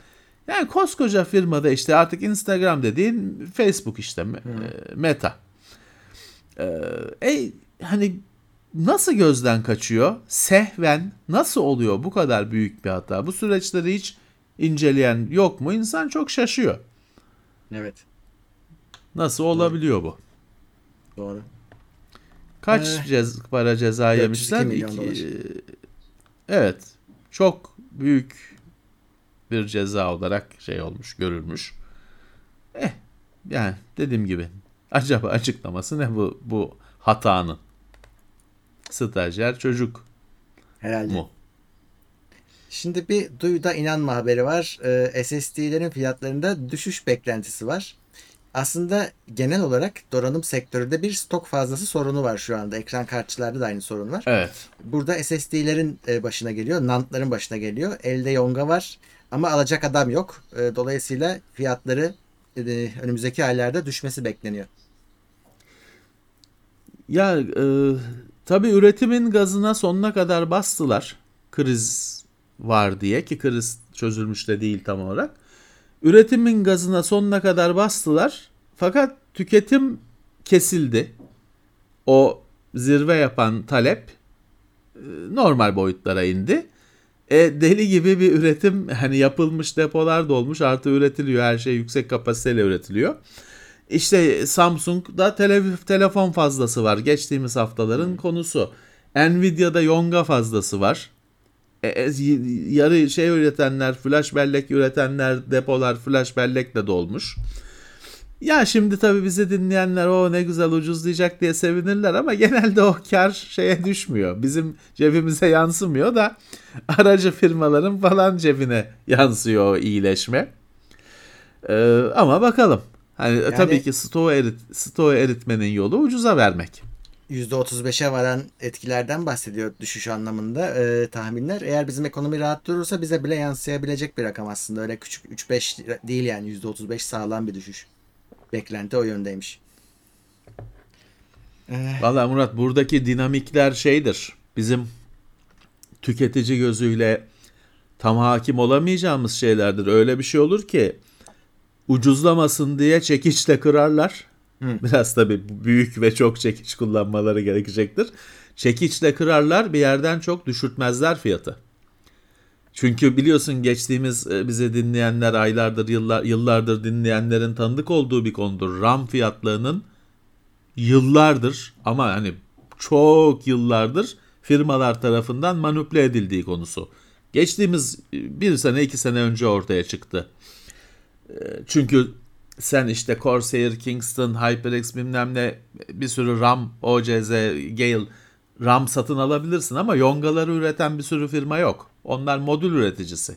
Yani koskoca firmada işte artık Instagram dediğin Facebook işte e, Meta. Ee, e, hani nasıl gözden kaçıyor? Sehven nasıl oluyor bu kadar büyük bir hata? Bu süreçleri hiç inceleyen yok mu? İnsan çok şaşıyor. Evet. Nasıl olabiliyor bu? Doğru. Kaç Ee, cez para ceza 402 yemişler? İki- e, evet. Çok büyük bir ceza olarak şey olmuş, görülmüş. Eh, yani dediğim gibi acaba açıklaması ne bu bu hatanın? Stajyer çocuk Herhalde. mu? Şimdi bir duyuda inanma haberi var. Ee, SSD'lerin fiyatlarında düşüş beklentisi var. Aslında genel olarak donanım sektöründe bir stok fazlası sorunu var şu anda. Ekran kartçılarda da aynı sorun var. Evet. Burada SSD'lerin e, başına geliyor, NAND'ların başına geliyor. Elde yonga var ama alacak adam yok. E, Dolayısıyla fiyatları e, önümüzdeki aylarda düşmesi bekleniyor. Ya e, tabii üretimin gazına sonuna kadar bastılar. Kriz var diye ki kriz çözülmüş de değil tam olarak. Üretimin gazına sonuna kadar bastılar. Fakat tüketim kesildi. O zirve yapan talep e, normal boyutlara indi. E, deli gibi bir üretim hani yapılmış depolar dolmuş artı üretiliyor her şey yüksek kapasiteyle üretiliyor. İşte Samsung'da tele, telefon fazlası var. Geçtiğimiz haftaların konusu. Nvidia'da yonga fazlası var. E, e, yarı şey üretenler, flash bellek üretenler depolar flash bellekle dolmuş. Ya şimdi tabii bizi dinleyenler o ne güzel ucuzlayacak diye sevinirler ama genelde o kar şeye düşmüyor. Bizim cebimize yansımıyor da aracı firmaların falan cebine yansıyor o iyileşme. Ee, ama bakalım. Hani tabii ki stoğu, erit, stoğu eritmenin yolu ucuza vermek. %35'e varan etkilerden bahsediyor düşüş anlamında e, tahminler. Eğer bizim ekonomi rahat durursa bize bile yansıyabilecek bir rakam aslında. Öyle küçük 3-5 değil yani %35 sağlam bir düşüş. Beklenti o yöndeymiş. Valla Murat buradaki dinamikler şeydir. Bizim tüketici gözüyle tam hakim olamayacağımız şeylerdir. Öyle bir şey olur ki ucuzlamasın diye çekiçle kırarlar. Biraz tabii büyük ve çok çekiç kullanmaları gerekecektir. Çekiçle kırarlar bir yerden çok düşürtmezler fiyatı. Çünkü biliyorsun geçtiğimiz e, bizi dinleyenler aylardır yıllar, yıllardır dinleyenlerin tanıdık olduğu bir konudur. RAM fiyatlarının yıllardır ama hani çok yıllardır firmalar tarafından manipüle edildiği konusu. Geçtiğimiz e, bir sene iki sene önce ortaya çıktı. E, çünkü sen işte Corsair, Kingston, HyperX bilmem ne bir sürü RAM, OCZ, Gale RAM satın alabilirsin ama yongaları üreten bir sürü firma yok. Onlar modül üreticisi.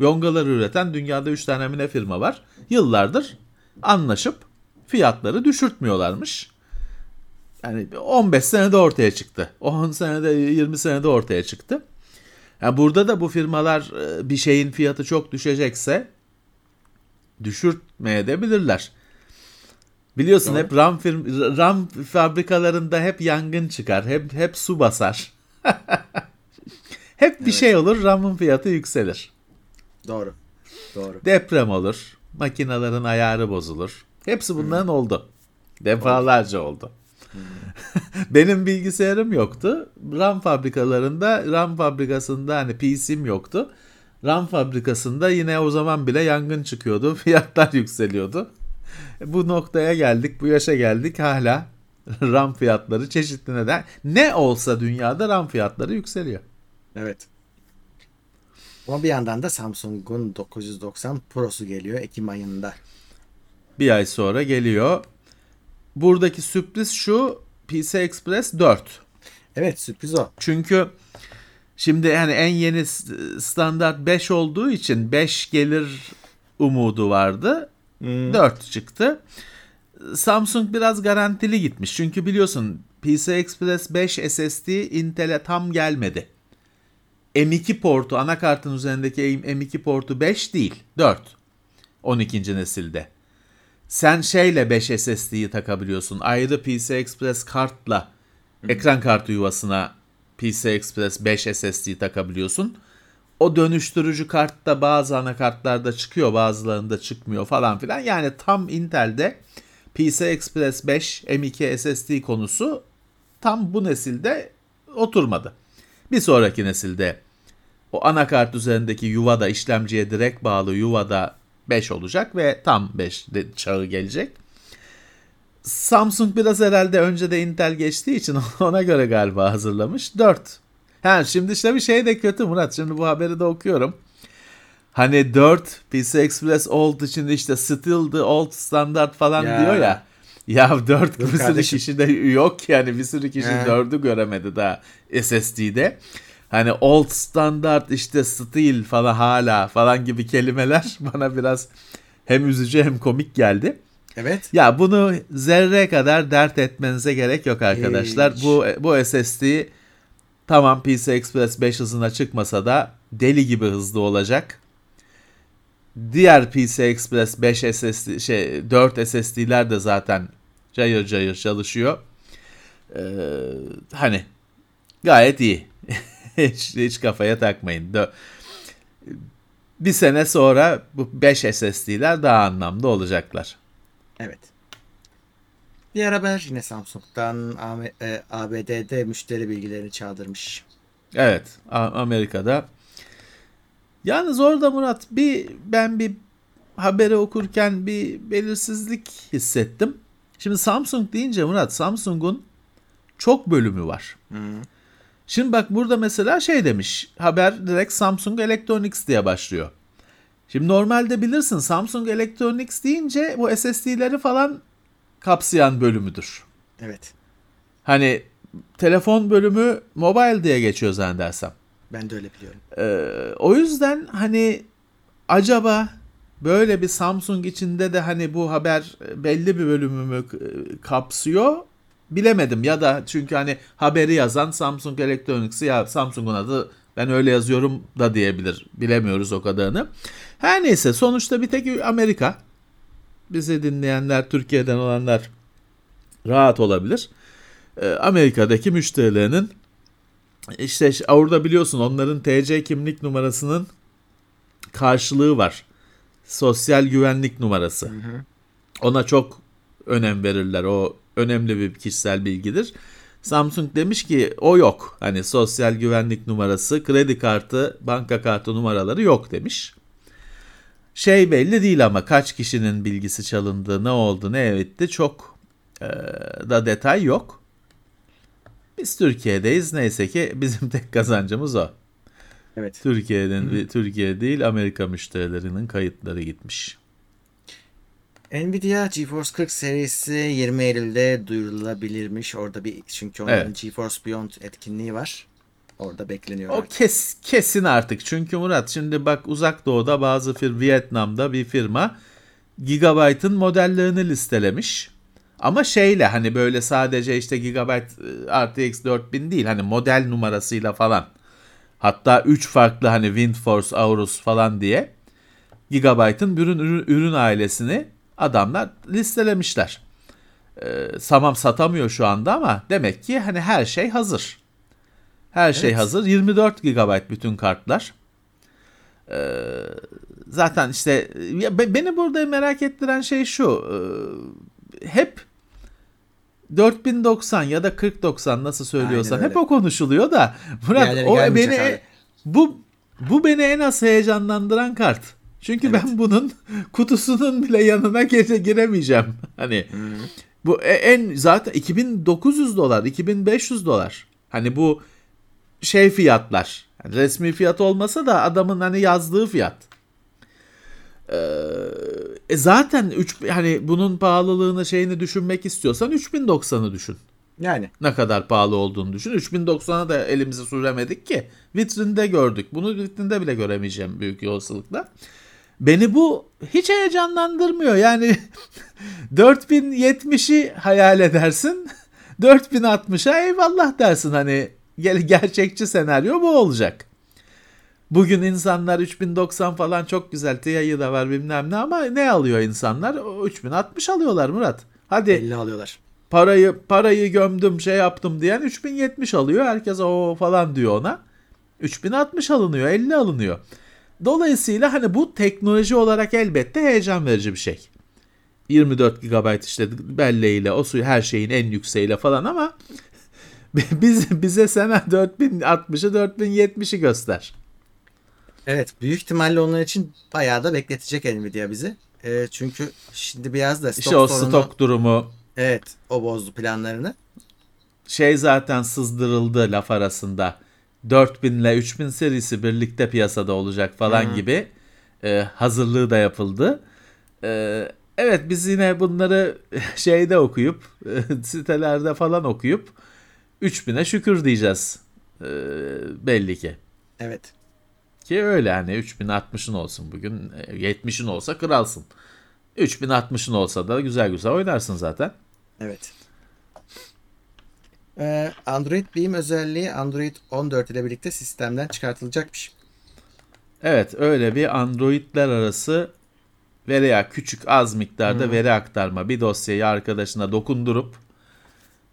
Yongaları üreten dünyada 3 tane mine firma var. Yıllardır anlaşıp fiyatları düşürtmüyorlarmış. Yani 15 senede ortaya çıktı. 10 senede 20 senede ortaya çıktı. Yani burada da bu firmalar e, bir şeyin fiyatı çok düşecekse düşürtmeye de bilirler. Biliyorsun Doğru. hep RAM firm, RAM fabrikalarında hep yangın çıkar. Hep hep su basar. hep bir evet. şey olur, RAM'ın fiyatı yükselir. Doğru. Doğru. Deprem olur. Makinelerin ayarı bozulur. Hepsi bunların hmm. oldu. Defalarca oldu. Hmm. Benim bilgisayarım yoktu. RAM fabrikalarında, RAM fabrikasında hani PC'm yoktu. RAM fabrikasında yine o zaman bile yangın çıkıyordu. Fiyatlar yükseliyordu. Bu noktaya geldik, bu yaşa geldik hala RAM fiyatları çeşitli neden. Ne olsa dünyada RAM fiyatları yükseliyor. Evet. Ama bir yandan da Samsung'un 990 Pro'su geliyor Ekim ayında. Bir ay sonra geliyor. Buradaki sürpriz şu PC Express 4. Evet sürpriz o. Çünkü şimdi yani en yeni standart 5 olduğu için 5 gelir umudu vardı. Hmm. 4 çıktı. Samsung biraz garantili gitmiş. Çünkü biliyorsun PC Express 5 SSD Intel'e tam gelmedi. M2 portu anakartın üzerindeki M2 portu 5 değil 4. 12. nesilde. Sen şeyle 5 SSD'yi takabiliyorsun. Ayrı PC Express kartla ekran kartı yuvasına PC Express 5 SSD takabiliyorsun. O dönüştürücü kartta bazı anakartlarda çıkıyor bazılarında çıkmıyor falan filan. Yani tam Intel'de PC Express 5 M2 SSD konusu tam bu nesilde oturmadı. Bir sonraki nesilde o anakart üzerindeki yuvada işlemciye direkt bağlı yuvada 5 olacak ve tam 5 çağı gelecek. Samsung biraz herhalde önce de Intel geçtiği için ona göre galiba hazırlamış. 4 Ha şimdi işte bir şey de kötü Murat. Şimdi bu haberi de okuyorum. Hani 4 PC Express Old için işte still the old standard falan ya. diyor ya. Ya 4 bir sürü kişi de yok yani bir sürü kişi 4'ü göremedi daha SSD'de. Hani old standard işte still falan hala falan gibi kelimeler bana biraz hem üzücü hem komik geldi. Evet. Ya bunu zerre kadar dert etmenize gerek yok arkadaşlar. Hiç. Bu bu SSD Tamam PC Express 5 hızına çıkmasa da deli gibi hızlı olacak. Diğer PC Express 5 SSD şey 4 SSD'ler de zaten cayır cayır çalışıyor. Ee, hani gayet iyi. hiç, hiç kafaya takmayın. Bir sene sonra bu 5 SSD'ler daha anlamlı olacaklar. Evet. Diğer haber yine Samsung'dan ABD'de e, müşteri bilgilerini çaldırmış. Evet Amerika'da. Yalnız orada Murat bir ben bir haberi okurken bir belirsizlik hissettim. Şimdi Samsung deyince Murat Samsung'un çok bölümü var. Hı. Şimdi bak burada mesela şey demiş haber direkt Samsung Electronics diye başlıyor. Şimdi normalde bilirsin Samsung Electronics deyince bu SSD'leri falan kapsayan bölümüdür. Evet. Hani telefon bölümü mobile diye geçiyor zannedersem. Ben de öyle biliyorum. Ee, o yüzden hani acaba böyle bir Samsung içinde de hani bu haber belli bir bölümümü kapsıyor bilemedim ya da çünkü hani haberi yazan Samsung Electronics'i ya Samsung'un adı ben öyle yazıyorum da diyebilir. Bilemiyoruz o kadarını. Her neyse sonuçta bir tek Amerika bizi dinleyenler Türkiye'den olanlar rahat olabilir. E, Amerika'daki müşterilerinin işte orada biliyorsun onların TC kimlik numarasının karşılığı var. Sosyal güvenlik numarası. Ona çok önem verirler. O önemli bir kişisel bilgidir. Samsung demiş ki o yok. Hani sosyal güvenlik numarası, kredi kartı, banka kartı numaraları yok demiş. Şey belli değil ama kaç kişinin bilgisi çalındı, ne oldu, ne etti çok e, da detay yok. Biz Türkiye'deyiz neyse ki bizim tek kazancımız o. Evet. Türkiye'nin Türkiye değil Amerika müşterilerinin kayıtları gitmiş. Nvidia GeForce 40 serisi 20 Eylül'de duyurulabilirmiş. Orada bir çünkü onların Evet. GeForce Beyond etkinliği var. Orada bekleniyor. O artık. kes, kesin artık. Çünkü Murat şimdi bak uzak doğuda bazı fir Vietnam'da bir firma Gigabyte'ın modellerini listelemiş. Ama şeyle hani böyle sadece işte Gigabyte RTX 4000 değil hani model numarasıyla falan. Hatta 3 farklı hani WindForce, Aorus falan diye Gigabyte'ın ürün, ürün, ürün ailesini adamlar listelemişler. Ee, tamam satamıyor şu anda ama demek ki hani her şey hazır. Her şey Evet. hazır. 24 GB bütün kartlar. Ee, zaten işte ya be- beni burada merak ettiren şey şu. e, hep 4090 ya da 4090 nasıl söylüyorsan hep o konuşuluyor da Murat Diğerleri o beni abi. bu bu beni en az heyecanlandıran kart. Çünkü Evet. ben bunun kutusunun bile yanına gece giremeyeceğim. Hani bu e- en zaten 2900 dolar, 2500 dolar. Hani bu şey fiyatlar. Yani resmi fiyat olmasa da adamın hani yazdığı fiyat. Ee, e zaten 3 hani bunun pahalılığını şeyini düşünmek istiyorsan 3090'ı düşün. Yani Ne kadar pahalı olduğunu düşün. 3090'a da elimizi süremedik ki. Vitrinde gördük. Bunu vitrinde bile göremeyeceğim büyük olasılıkla. Beni bu hiç heyecanlandırmıyor. Yani 4070'i hayal edersin. 4060'a eyvallah dersin hani gel gerçekçi senaryo bu olacak. Bugün insanlar 3090 falan çok güzel TI'yi da var bilmem ne ama ne alıyor insanlar? O 3060 alıyorlar Murat. Hadi 50 alıyorlar. parayı parayı gömdüm şey yaptım diyen 3070 alıyor. Herkes o falan diyor ona. 3060 alınıyor, 50 alınıyor. Dolayısıyla hani bu teknoloji olarak elbette heyecan verici bir şey. 24 GB işte belleğiyle o suyu her şeyin en yükseğiyle falan ama biz bize sen 4060'ı 4070'i göster. Evet büyük ihtimalle onlar için bayağı da bekletecek Nvidia bizi. Ee, çünkü şimdi biraz da stok İşte o sorunu. stok durumu Evet o bozdu planlarını. şey zaten sızdırıldı laf arasında. 4000 ile 3000 serisi birlikte piyasada olacak falan gibi e, hazırlığı da yapıldı. E, evet biz yine bunları şeyde okuyup e, sitelerde falan okuyup 3000'e şükür diyeceğiz e, belli ki. Evet. Ki öyle hani 3060'ın olsun bugün e, 70'in olsa kralsın. 3060'ın olsa da güzel güzel oynarsın zaten. Evet. Ee, Android Beam özelliği Android 14 ile birlikte sistemden çıkartılacakmış. Evet öyle bir Android'ler arası veya küçük az miktarda veri aktarma bir dosyayı arkadaşına dokundurup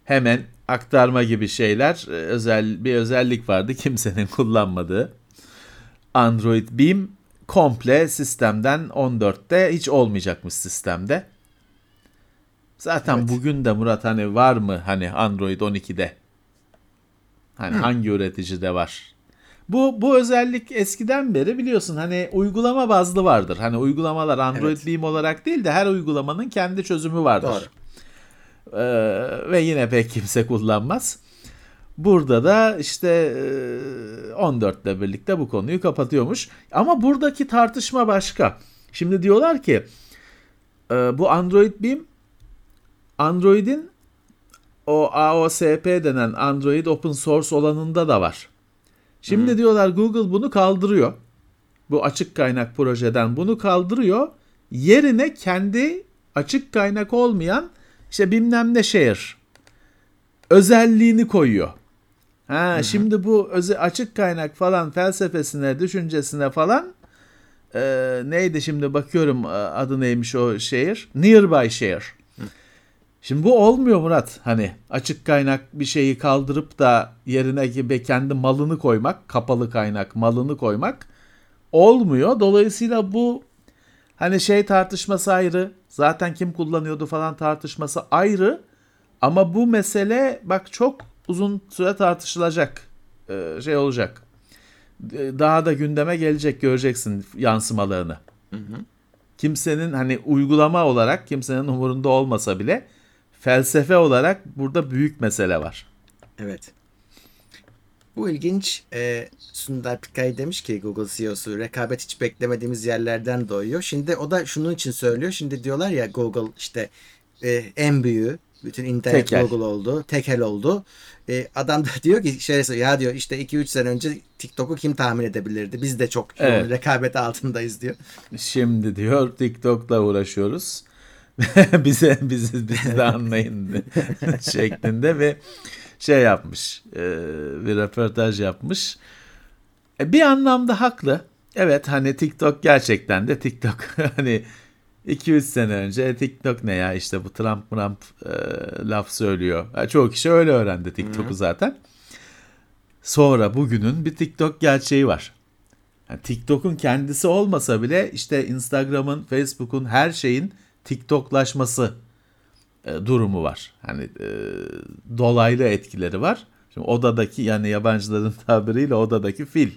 hemen aktarma gibi şeyler e, özel bir özellik vardı kimsenin kullanmadığı. Android Beam komple sistemden 14'te hiç olmayacakmış sistemde. Zaten Evet. bugün de Murat hani var mı hani Android 12'de? Hani hangi üreticide var? Bu bu özellik eskiden beri biliyorsun hani uygulama bazlı vardır. Hani uygulamalar Android Evet. Beam olarak değil de her uygulamanın kendi çözümü vardır. Doğru. Ee, ve yine pek kimse kullanmaz. Burada da işte e, 14 ile birlikte bu konuyu kapatıyormuş. Ama buradaki tartışma başka. Şimdi diyorlar ki e, bu Android Beam Android'in o AOSP denen Android Open Source olanında da var. Şimdi diyorlar Google bunu kaldırıyor. Bu açık kaynak projeden bunu kaldırıyor. Yerine kendi açık kaynak olmayan işte bilmem ne share özelliğini koyuyor. Ha şimdi bu öze, açık kaynak falan felsefesine, düşüncesine falan e, neydi şimdi bakıyorum adı neymiş o şehir? Nearby share. Şimdi bu olmuyor Murat. Hani açık kaynak bir şeyi kaldırıp da yerine gibi kendi malını koymak, kapalı kaynak malını koymak olmuyor. Dolayısıyla bu hani şey tartışması ayrı. Zaten kim kullanıyordu falan tartışması ayrı. Ama bu mesele bak çok uzun süre tartışılacak e, şey olacak. Daha da gündeme gelecek göreceksin yansımalarını. Kimsenin hani uygulama olarak kimsenin umurunda olmasa bile felsefe olarak burada büyük mesele var. Evet. Bu ilginç. E, Sundar Pichai demiş ki Google CEO'su rekabet hiç beklemediğimiz yerlerden doğuyor. Şimdi o da şunun için söylüyor. Şimdi diyorlar ya Google işte e, en büyüğü. Bütün internet Tekel. Google oldu. Tekel oldu. E, adam da diyor ki şöyle ya diyor işte 2-3 sene önce TikTok'u kim tahmin edebilirdi? Biz de çok Evet. rekabet altındayız diyor. Şimdi diyor TikTok'la uğraşıyoruz. bize bizi, bizi de anlayın şeklinde ve şey yapmış. e, bir röportaj yapmış. E, bir anlamda haklı. Evet hani TikTok gerçekten de TikTok hani 2-3 sene önce TikTok ne ya işte bu Trump Trump e, laf söylüyor. Ha, çoğu kişi öyle öğrendi TikTok'u zaten. Sonra bugünün bir TikTok gerçeği var. Yani TikTok'un kendisi olmasa bile işte Instagram'ın, Facebook'un her şeyin TikToklaşması e, durumu var. Hani e, dolaylı etkileri var. Şimdi odadaki yani yabancıların tabiriyle odadaki fil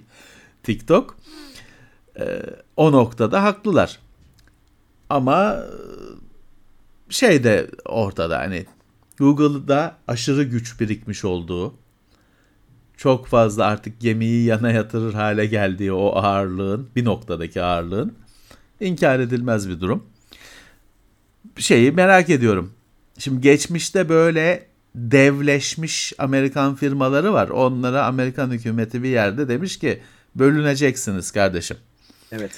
TikTok. E, o noktada haklılar. Ama e, şey de ortada hani Google'da aşırı güç birikmiş olduğu çok fazla artık gemiyi yana yatırır hale geldiği o ağırlığın bir noktadaki ağırlığın inkar edilmez bir durum. Şeyi merak ediyorum. Şimdi geçmişte böyle devleşmiş Amerikan firmaları var. Onlara Amerikan hükümeti bir yerde demiş ki bölüneceksiniz kardeşim. Evet.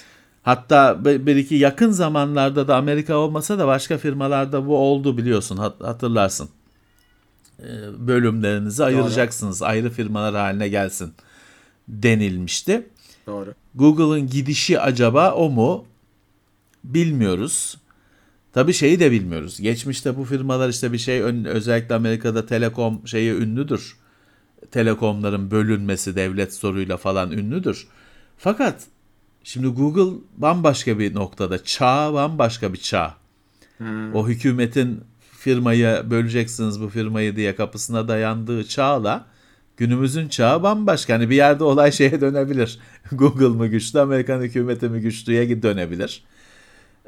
Hatta bir iki yakın zamanlarda da Amerika olmasa da başka firmalarda bu oldu biliyorsun hat- hatırlarsın. Ee, Bölümlerinizi ayıracaksınız ayrı firmalar haline gelsin denilmişti. Doğru. Google'ın gidişi acaba o mu? Bilmiyoruz. Tabii şeyi de bilmiyoruz. Geçmişte bu firmalar işte bir şey özellikle Amerika'da telekom şeyi ünlüdür. Telekomların bölünmesi devlet soruyla falan ünlüdür. Fakat şimdi Google bambaşka bir noktada. Çağ bambaşka bir çağ. O hükümetin firmayı böleceksiniz bu firmayı diye kapısına dayandığı çağla günümüzün çağı bambaşka. Hani bir yerde olay şeye dönebilir. Google mı güçlü, Amerikan hükümeti mi güçlüye dönebilir.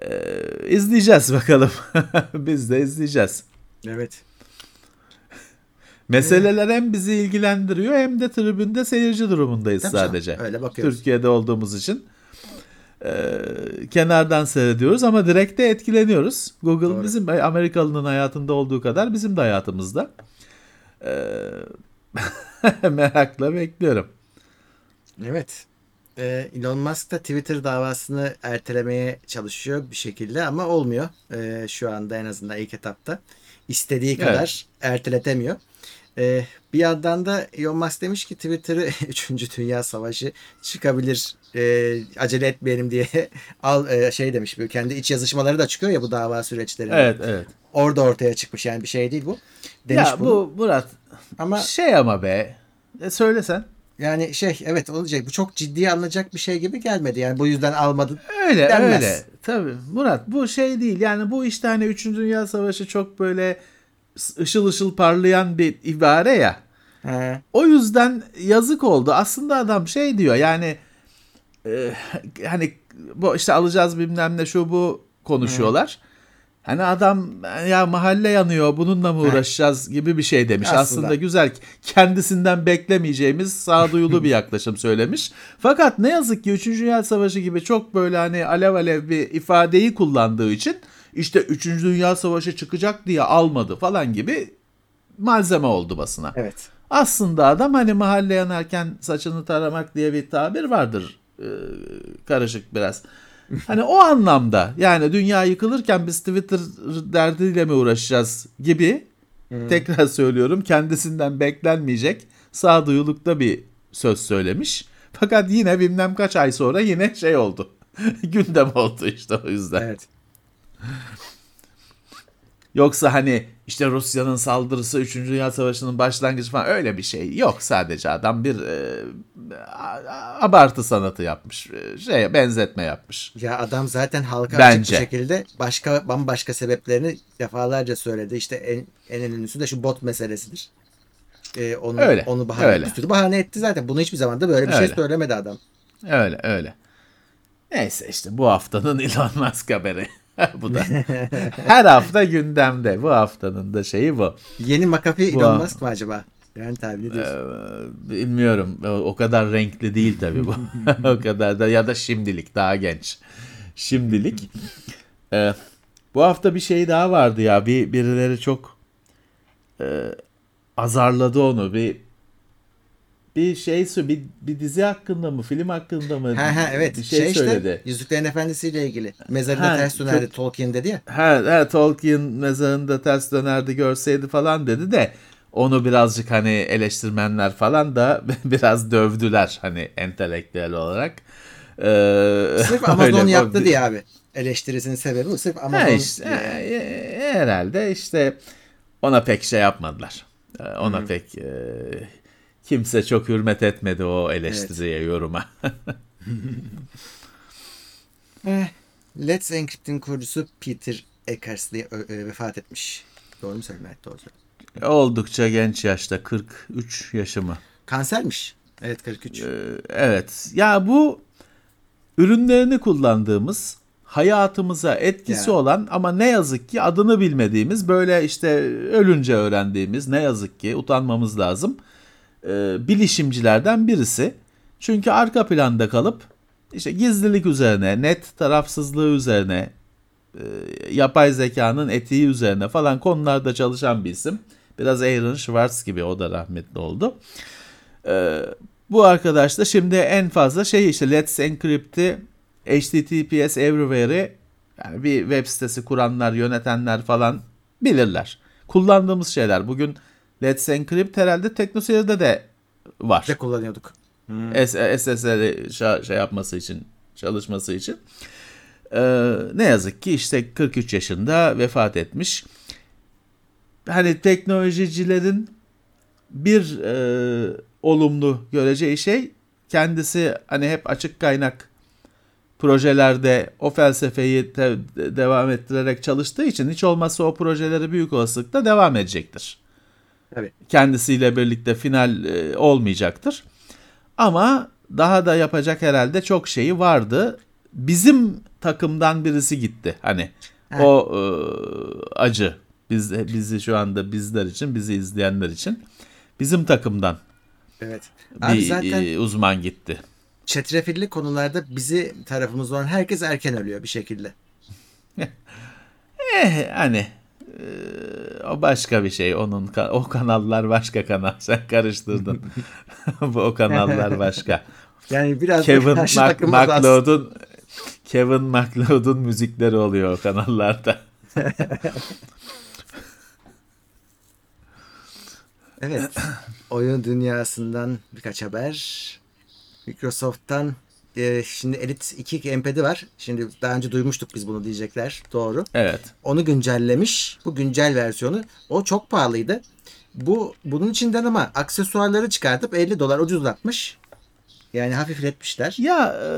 Ee, izleyeceğiz bakalım. Biz de izleyeceğiz. Evet. Meseleler hem bizi ilgilendiriyor hem de tribünde seyirci durumundayız canım, sadece. öyle bakıyoruz. Türkiye'de olduğumuz için Ee, kenardan seyrediyoruz ama direkt de etkileniyoruz. Google Doğru. bizim Amerikalı'nın hayatında olduğu kadar bizim de hayatımızda. Ee, merakla bekliyorum. Evet. Ee, Elon Musk da Twitter davasını ertelemeye çalışıyor bir şekilde ama olmuyor. Ee, şu anda en azından ilk etapta. İstediği Evet. kadar erteletemiyor. Ee, bir yandan da Elon Musk demiş ki Twitter'ı 3. Dünya Savaşı çıkabilir e, acele etmeyelim diye al e, şey demiş. Böyle kendi iç yazışmaları da çıkıyor ya bu dava süreçlerinde. Evet evet. Orada ortaya çıkmış yani bir şey değil bu. Demiş ya bunu. bu Murat Ama şey ama be. E, söylesen. Yani şey evet olacak. Bu çok ciddiye alınacak bir şey gibi gelmedi. Yani bu yüzden almadın. Öyle Denmez. öyle. Tabii Murat bu şey değil. Yani bu işte hani 3. Dünya Savaşı çok böyle ışıl ışıl parlayan bir ibare ya. He. O yüzden yazık oldu. Aslında adam şey diyor yani e, hani bu işte alacağız bilmem ne şu bu konuşuyorlar. Hani adam ya mahalle yanıyor bununla mı uğraşacağız gibi bir şey demiş. Aslında. Aslında, güzel kendisinden beklemeyeceğimiz sağduyulu bir yaklaşım söylemiş. Fakat ne yazık ki 3. Dünya Savaşı gibi çok böyle hani alev alev bir ifadeyi kullandığı için işte 3. Dünya Savaşı çıkacak diye almadı falan gibi malzeme oldu basına. Evet. Aslında adam hani mahalle yanarken saçını taramak diye bir tabir vardır. Ee, karışık biraz. Hani o anlamda yani dünya yıkılırken biz Twitter derdiyle mi uğraşacağız gibi tekrar söylüyorum kendisinden beklenmeyecek sağduyulukta bir söz söylemiş. Fakat yine bilmem kaç ay sonra yine şey oldu. Gündem oldu işte o yüzden. Evet. Yoksa hani işte Rusya'nın saldırısı 3. Dünya Savaşı'nın başlangıcı falan öyle bir şey yok. Sadece adam bir e, abartı sanatı yapmış. E, Şeye benzetme yapmış. Ya adam zaten halka Bence. açık bir şekilde başka bambaşka sebeplerini defalarca söyledi. İşte en, en önemlisi de şu bot meselesidir. e, onu Öyle, onu bahane öyle. bir sürü bahane etti zaten. Bunu hiçbir zaman da böyle bir şey Öyle. söylemedi adam. Öyle öyle. Neyse işte bu haftanın Elon Musk haberi. bu da her hafta gündemde. Bu haftanın da şeyi bu. Yeni Bu- Elon Musk mı acaba? Yani tabii ne diyorsun? Ee, bilmiyorum. O- O kadar renkli değil tabii bu. o kadar da ya da şimdilik daha genç. Şimdilik. Ee, bu hafta bir şey daha vardı ya. Bir birileri çok e, azarladı onu. Bir bir şey bir, bir dizi hakkında mı, film hakkında mı? Ha ha evet. Bir şey, şey, işte söyledi. Yüzüklerin Efendisi ile ilgili. Mezarında Ha, ters dönerdi çok- Tolkien dedi ya. Ha, ha Tolkien mezarında ters dönerdi görseydi falan dedi de onu birazcık hani eleştirmenler falan da biraz dövdüler hani entelektüel olarak. Ee, Sırf Amazon öyle- yaptı diye abi. Eleştirisinin sebebi. Sırf Ha Amazon işte, e, herhalde işte ona pek şey yapmadılar. Ee, Ona pek e, kimse çok hürmet etmedi o eleştiriye, yoruma. Eh, Let's Encrypt'in kurucusu Peter Eckersley vefat etmiş. Doğru mu söyledim? Evet doğru söyledim. Oldukça genç yaşta 43 yaşımı. Kansermiş. Evet 43. Ee, Evet. Ya bu ürünlerini kullandığımız hayatımıza etkisi Ya. olan ama ne yazık ki adını bilmediğimiz böyle işte ölünce öğrendiğimiz ne yazık ki utanmamız lazım e, bilişimcilerden birisi. Çünkü arka planda kalıp işte gizlilik üzerine, net tarafsızlığı üzerine, e, yapay zekanın etiği üzerine falan konularda çalışan bir isim. Biraz Aaron Schwartz gibi o da rahmetli oldu. Ee, bu arkadaş da şimdi en fazla şey işte Let's Encrypt'i HTTPS Everywhere'i yani bir web sitesi kuranlar, yönetenler falan bilirler. Kullandığımız şeyler. Bugün Let's Encrypt herhalde TeknoSeyir'de de var. de kullanıyorduk. S- SSL'i şa- şey yapması için, çalışması için. Ee, ne yazık ki işte 43 yaşında vefat etmiş. Hani teknolojicilerin bir e, olumlu göreceği şey kendisi hani hep açık kaynak projelerde o felsefeyi te- devam ettirerek çalıştığı için hiç olmazsa o projeleri büyük olasılıkla devam edecektir Tabii. kendisiyle birlikte final e, olmayacaktır. Ama daha da yapacak herhalde çok şeyi vardı. Bizim takımdan birisi gitti. Hani Ha. o e, acı biz bizi şu anda bizler için, bizi izleyenler için bizim takımdan Evet. Abi bir zaten e, uzman gitti. çetrefilli konularda bizi tarafımız olan herkes erken ölüyor bir şekilde. Eh hani o başka bir şey. Onun o kanallar başka kanal. Sen karıştırdın. Bu o kanallar başka. Yani biraz Kevin Mac-. MacLeod'un Kevin MacLeod'un müzikleri oluyor o kanallarda. Evet. Oyun dünyasından birkaç haber. Microsoft'tan e, şimdi Elite 2 gamepad'i var. Şimdi daha önce duymuştuk biz bunu diyecekler. Doğru. Evet. Onu güncellemiş. Bu güncel versiyonu. O çok pahalıydı. Bu bunun içinden ama aksesuarları çıkartıp 50 dolar ucuzlatmış. Yani hafifletmişler. Ya e,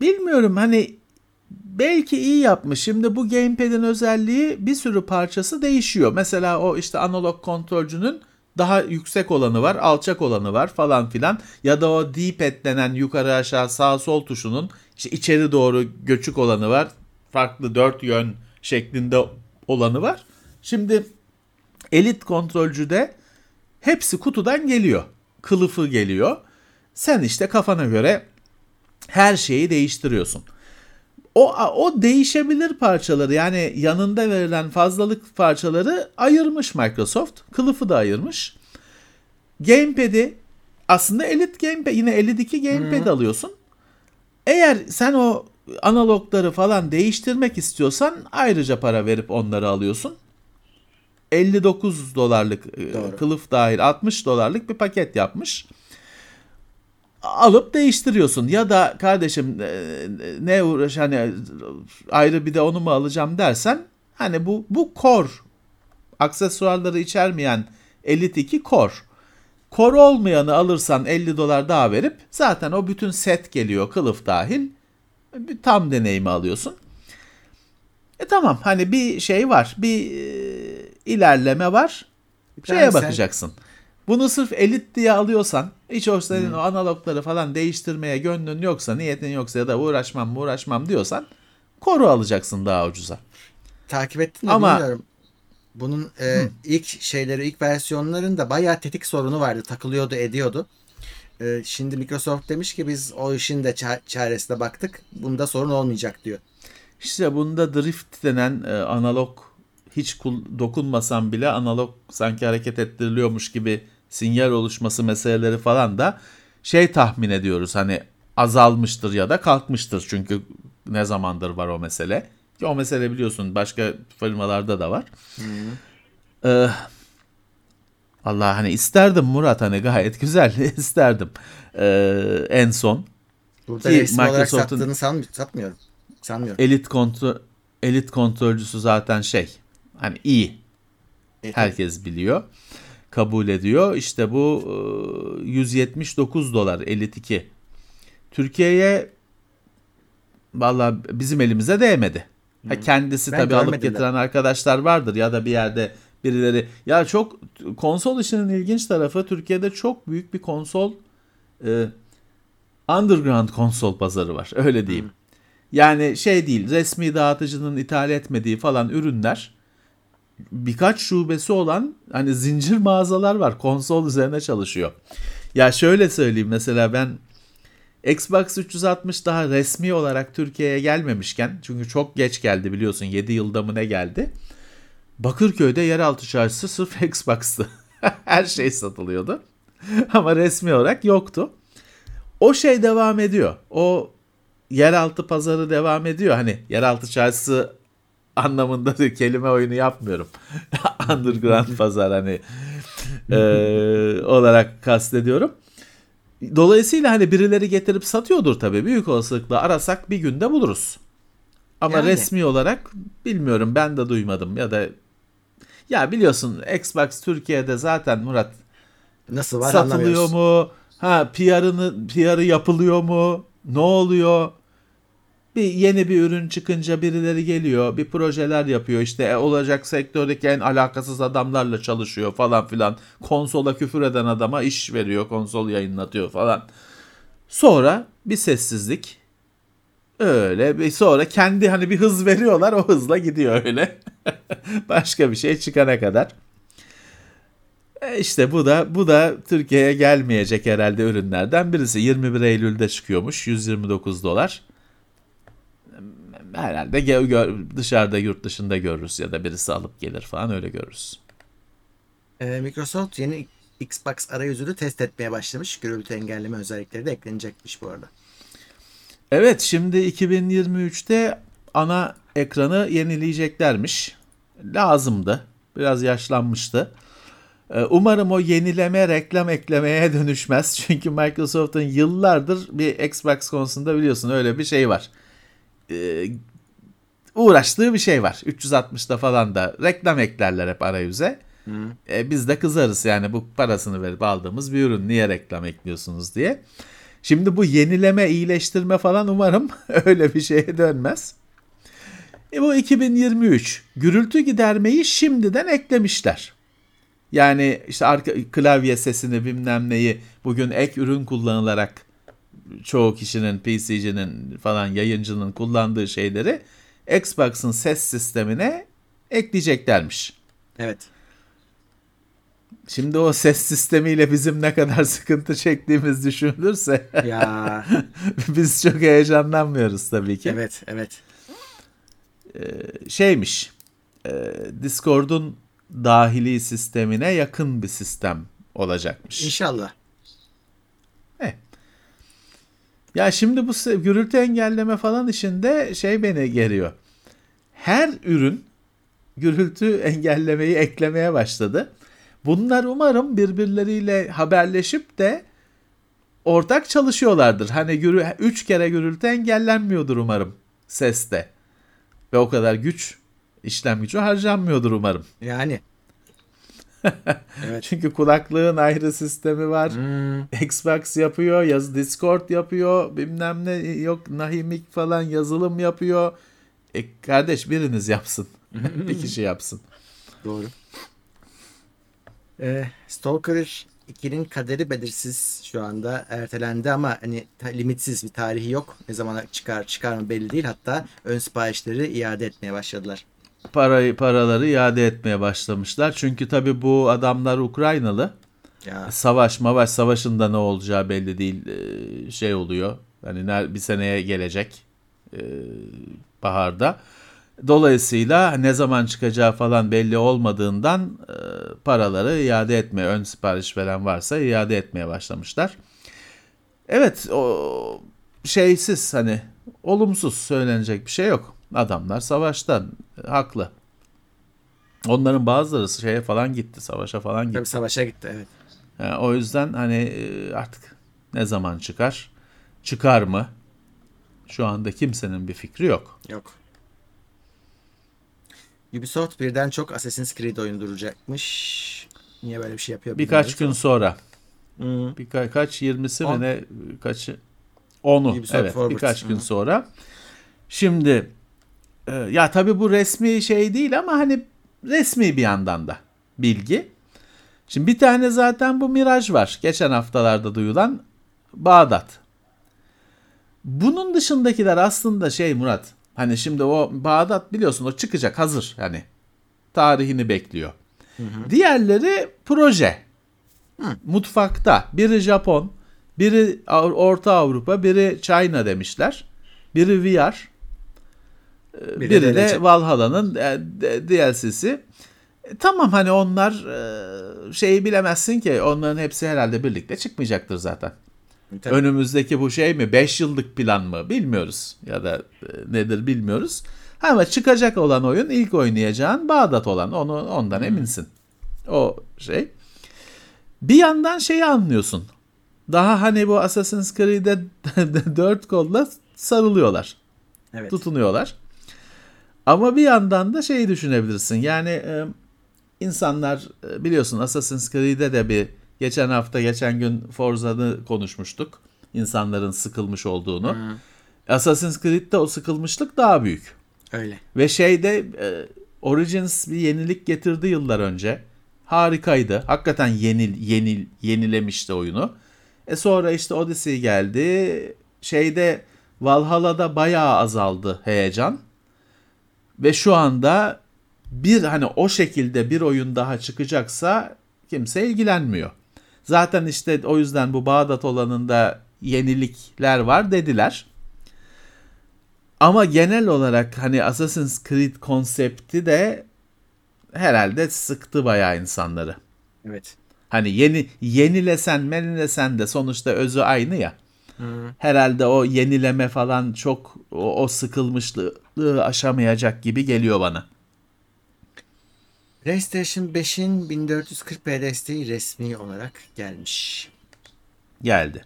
bilmiyorum hani belki iyi yapmış. Şimdi bu gamepad'in özelliği bir sürü parçası değişiyor. Mesela o işte analog kontrolcünün daha yüksek olanı var, alçak olanı var falan filan. Ya da o D-pad denen yukarı aşağı sağ sol tuşunun işte içeri doğru göçük olanı var. Farklı dört yön şeklinde olanı var. Şimdi elit kontrolcüde hepsi kutudan geliyor. Kılıfı geliyor. Sen işte kafana göre her şeyi değiştiriyorsun. O, o değişebilir parçaları yani yanında verilen fazlalık parçaları ayırmış Microsoft. Kılıfı da ayırmış. Gamepad'i aslında Elite Gamepad yine 52 Gamepad alıyorsun. Eğer sen o analogları falan değiştirmek istiyorsan ayrıca para verip onları alıyorsun. 59 dolarlık e, Doğru. kılıf dahil 60 dolarlık bir paket yapmış. Alıp değiştiriyorsun ya da kardeşim e, ne uğraş hani ayrı bir de onu mu alacağım dersen hani bu bu core aksesuarları içermeyen Elite 2 core. Core olmayanı alırsan 50 dolar daha verip zaten o bütün set geliyor kılıf dahil. Bir tam deneyimi alıyorsun. E tamam hani bir şey var. Bir e, ilerleme var. Şeye Yani sen- bakacaksın. Bunu sırf elit diye alıyorsan hiç o senin o analogları falan değiştirmeye gönlün yoksa niyetin yoksa ya da uğraşmam uğraşmam diyorsan koru alacaksın daha ucuza. takip ettin mi Ama- bilmiyorum. Bunun e, ilk şeyleri, ilk versiyonlarında bayağı tetik sorunu vardı. Takılıyordu, ediyordu. E, şimdi Microsoft demiş ki biz o işin de ça- çaresine baktık. Bunda sorun olmayacak diyor. İşte bunda drift denen e, analog hiç dokunmasam bile analog sanki hareket ettiriliyormuş gibi sinyal oluşması meseleleri falan da şey tahmin ediyoruz hani azalmıştır ya da kalkmıştır çünkü ne zamandır var o mesele. Ki o mesele biliyorsun başka firmalarda da var. Ee, Allah hani isterdim Murat hani gayet güzel isterdim Ee, en son Burada Ki olarak Microsoft'un- sattığını san, satmıyorum. Sanmıyorum. elit kontrol elit kontrolcüsü zaten şey hani iyi E, herkes biliyor kabul ediyor. İşte bu e, 179 dolar elit 2 Türkiye'ye valla bizim elimize değmedi. Ha, kendisi tabii alıp getiren arkadaşlar vardır ya da bir yerde birileri. Ya çok konsol işinin ilginç tarafı Türkiye'de çok büyük bir konsol e, underground konsol pazarı var. Öyle diyeyim. Yani şey değil resmi dağıtıcının ithal etmediği falan ürünler birkaç şubesi olan hani zincir mağazalar var konsol üzerine çalışıyor. Ya şöyle söyleyeyim mesela ben Xbox 360 daha resmi olarak Türkiye'ye gelmemişken çünkü çok geç geldi biliyorsun 7 yılda mı ne geldi. Bakırköy'de yeraltı çarşısı sırf Xbox'tı. Her şey satılıyordu. Ama resmi olarak yoktu. O şey devam ediyor. O yeraltı pazarı devam ediyor. Hani yeraltı çarşısı anlamında da kelime oyunu yapmıyorum. Underground pazar hani e, olarak kastediyorum. Dolayısıyla hani birileri getirip satıyordur tabii. Büyük olasılıkla arasak bir günde buluruz. Ama Yani. resmi olarak bilmiyorum ben de duymadım ya da ya biliyorsun Xbox Türkiye'de zaten Murat Nasıl var satılıyor mu? Ha PR'ını PR'ı yapılıyor mu? Ne oluyor? Bir yeni bir ürün çıkınca birileri geliyor, bir projeler yapıyor. işte e, olacak sektördeki en alakasız adamlarla çalışıyor falan filan. Konsola küfür eden adama iş veriyor, konsol yayınlatıyor falan. Sonra bir sessizlik. Öyle bir sonra kendi hani bir hız veriyorlar o hızla gidiyor öyle. Başka bir şey çıkana kadar. E işte bu da bu da Türkiye'ye gelmeyecek herhalde ürünlerden birisi. 21 Eylül'de çıkıyormuş 129 dolar. Herhalde dışarıda yurt dışında görürüz ya da birisi alıp gelir falan öyle görürüz. Ee, Microsoft yeni Xbox arayüzünü test etmeye başlamış. Gürültü engelleme özellikleri de eklenecekmiş bu arada. Evet şimdi 2023'te ana ekranı yenileyeceklermiş. Lazımdı. Biraz yaşlanmıştı. Ee, Umarım o yenileme reklam eklemeye dönüşmez. Çünkü Microsoft'un yıllardır bir Xbox konusunda biliyorsun öyle bir şey var. Uğraştığı bir şey var. 360'da falan da reklam eklerler hep arayüze. E, biz de kızarız yani bu parasını verip aldığımız bir ürün niye reklam ekliyorsunuz diye. Şimdi bu yenileme, iyileştirme falan umarım öyle bir şeye dönmez. E bu 2023 gürültü gidermeyi şimdiden eklemişler. Yani işte arka klavye sesini bilmem neyi bugün ek ürün kullanılarak çoğu kişinin PC'cinin falan yayıncının kullandığı şeyleri Xbox'ın ses sistemine ekleyeceklermiş. Evet. Şimdi o ses sistemiyle bizim ne kadar sıkıntı çektiğimiz düşünülürse Ya biz çok heyecanlanmıyoruz tabii ki. evet evet. Şeymiş, e, Discord'un dahili sistemine yakın bir sistem olacakmış. İnşallah. Ya şimdi bu gürültü engelleme falan işinde şey beni geriyor. Her ürün gürültü engellemeyi eklemeye başladı. Bunlar umarım birbirleriyle haberleşip de ortak çalışıyorlardır. Hani gürü, üç kere gürültü engellenmiyordur umarım seste. Ve o kadar güç, işlem gücü harcanmıyordur umarım. Yani. Evet. Çünkü kulaklığın ayrı sistemi var. Hmm, Xbox yapıyor, yaz Discord yapıyor, bilmem ne yok Nahimik falan yazılım yapıyor. E kardeş biriniz yapsın. bir kişi yapsın. doğru. Ee, Stalker 2'nin kaderi belirsiz şu anda ertelendi ama hani ta- limitsiz bir tarihi yok. Ne zaman çıkar çıkar mı belli değil. Hatta ön siparişleri iade etmeye başladılar. Parayı paraları iade etmeye başlamışlar. Çünkü tabii bu adamlar Ukraynalı. Ya Savaş mavaş savaşında ne olacağı belli değil. Ee, şey oluyor. Hani bir seneye gelecek ee, baharda. Dolayısıyla ne zaman çıkacağı falan belli olmadığından e, paraları iade etmeye, ön sipariş veren varsa iade etmeye başlamışlar. Evet, o şeysiz hani olumsuz söylenecek bir şey yok. Adamlar savaştan e, haklı. Onların bazıları şeye falan gitti, savaşa falan gitti. tabii savaşa gitti evet. Yani o yüzden hani e, artık ne zaman çıkar? Çıkar mı? Şu anda kimsenin bir fikri yok. Yok. Ubisoft birden çok Assassin's Creed oyunu duracakmış. Niye böyle bir şey yapıyor Birkaç gün sonra. ama. Hı. Birkaç kaç 20'si On. mi ne kaçı? Onu Ubisoft evet Forward. birkaç gün Hı. sonra. Şimdi e, ya tabii bu resmi şey değil ama hani resmi bir yandan da bilgi. Şimdi bir tane zaten bu Miraj var. Geçen haftalarda duyulan Bağdat. Bunun dışındakiler aslında şey Murat. Hani şimdi o Bağdat biliyorsun o çıkacak hazır yani. Tarihini bekliyor. Diğerleri proje. Mutfakta. Biri Japon, biri Orta Avrupa, biri China demişler. Biri VR, Biri biri, de. Valhalla'nın e, DLC'si. E, Tamam hani onlar e, şeyi bilemezsin ki onların hepsi herhalde birlikte çıkmayacaktır zaten. Tabii. Önümüzdeki bu şey mi 5 yıllık plan mı bilmiyoruz ya da e, nedir bilmiyoruz. Ama çıkacak olan oyun ilk oynayacağın Bağdat olan onu ondan eminsin. O şey. Bir yandan şeyi anlıyorsun. Daha hani bu Assassin's Creed'e dört kolla sarılıyorlar Evet. tutunuyorlar. Ama bir yandan da şeyi düşünebilirsin. Yani e, insanlar e, biliyorsun Assassin's Creed'de de bir geçen hafta geçen gün Forza'nı konuşmuştuk. İnsanların sıkılmış olduğunu. Assassin's Creed'de o sıkılmışlık daha büyük. Öyle. Ve şeyde e, Origins bir yenilik getirdi yıllar önce. Harikaydı. Hakikaten yenil, yenil, yenilemişti oyunu. E sonra işte Odyssey geldi. Şeyde Valhalla'da bayağı azaldı heyecan. Ve şu anda bir hani o şekilde bir oyun daha çıkacaksa kimse ilgilenmiyor. Zaten işte o yüzden bu Bağdat olanında yenilikler var dediler. Ama genel olarak hani Assassin's Creed konsepti de herhalde sıktı bayağı insanları. Evet. Hani yeni yenilesen menilesen de sonuçta özü aynı ya. Herhalde o yenileme falan çok o, o sıkılmışlığı aşamayacak gibi geliyor bana. PlayStation 5'in 1440p desteği resmi olarak gelmiş. Geldi.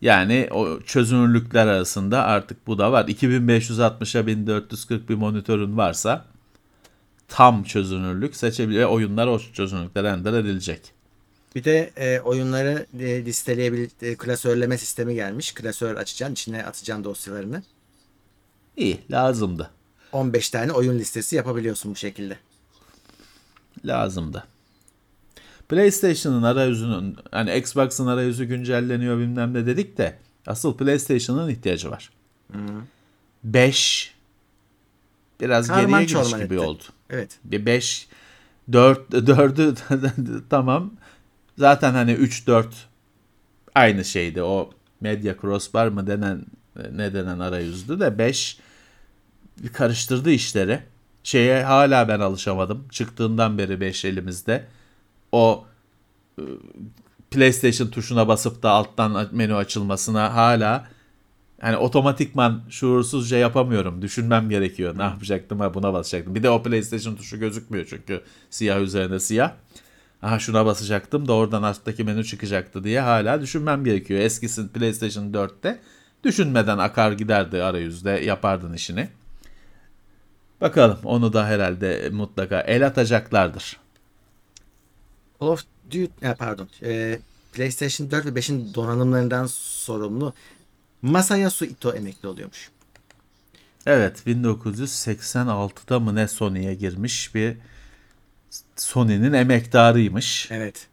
Yani o çözünürlükler arasında artık bu da var. 2560'a 1440 bir monitörün varsa tam çözünürlük seçebilir. Oyunlar o çözünürlükte render edilecek. Bir de e, oyunları e, listeleyebil e, klasörleme sistemi gelmiş. Klasör açacaksın, içine atacaksın dosyalarını. İyi lazımdı. 15 tane oyun listesi yapabiliyorsun bu şekilde. lazımdı. PlayStation'ın arayüzünün hani Xbox'ın arayüzü güncelleniyor bilmem ne dedik de asıl PlayStation'ın ihtiyacı var. 5 biraz Karman geriye gidiş gibi etti. oldu. Evet. Bir 5 4 4'ü tamam. Zaten hani 3 4 aynı şeydi. O Media Crossbar mı denen ne denen arayüzdü de 5 karıştırdı işleri. Şeye hala ben alışamadım. Çıktığından beri 5 elimizde. O e, PlayStation tuşuna basıp da alttan menü açılmasına hala hani otomatikman şuursuzca yapamıyorum. Düşünmem gerekiyor. Ne yapacaktım ha buna basacaktım. Bir de o PlayStation tuşu gözükmüyor çünkü siyah üzerine siyah. Aha şuna basacaktım da oradan alttaki menü çıkacaktı diye hala düşünmem gerekiyor. Eskisi PlayStation 4'te düşünmeden akar giderdi arayüzde yapardın işini. Bakalım onu da herhalde mutlaka el atacaklardır. Call of Duty, pardon, e, PlayStation 4 ve 5'in donanımlarından sorumlu Masayasu Ito emekli oluyormuş. Evet 1986'da mı ne Sony'ye girmiş bir Sony'nin emektarıymış. Evet.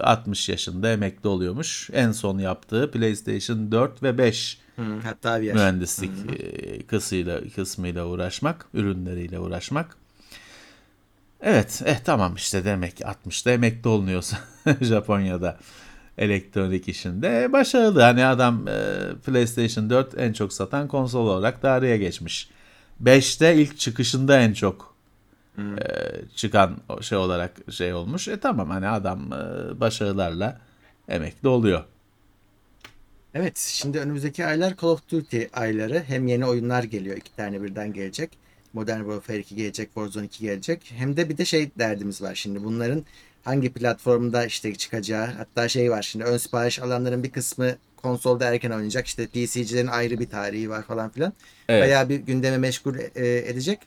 60 yaşında emekli oluyormuş. En son yaptığı PlayStation 4 ve 5 Hı, hatta bir yaş. mühendislik e, kısmıyla kısmıyla uğraşmak, ürünleriyle uğraşmak. Evet, eh tamam işte demek 60'da emekli olunuyorsa Japonya'da elektronik işinde e, başarılı. Hani adam e, PlayStation 4 en çok satan konsol olarak tarihe geçmiş. 5'te ilk çıkışında en çok e, çıkan şey olarak şey olmuş. E tamam hani adam e, başarılarla emekli oluyor. Evet şimdi önümüzdeki aylar Call of Duty ayları. Hem yeni oyunlar geliyor. iki tane birden gelecek. Modern Warfare 2 gelecek. Warzone 2 gelecek. Hem de bir de şey derdimiz var şimdi. Bunların hangi platformda işte çıkacağı. Hatta şey var şimdi ön sipariş alanların bir kısmı konsolda erken oynayacak. İşte PC'cilerin ayrı bir tarihi var falan filan. Evet. Bayağı bir gündeme meşgul e, edecek.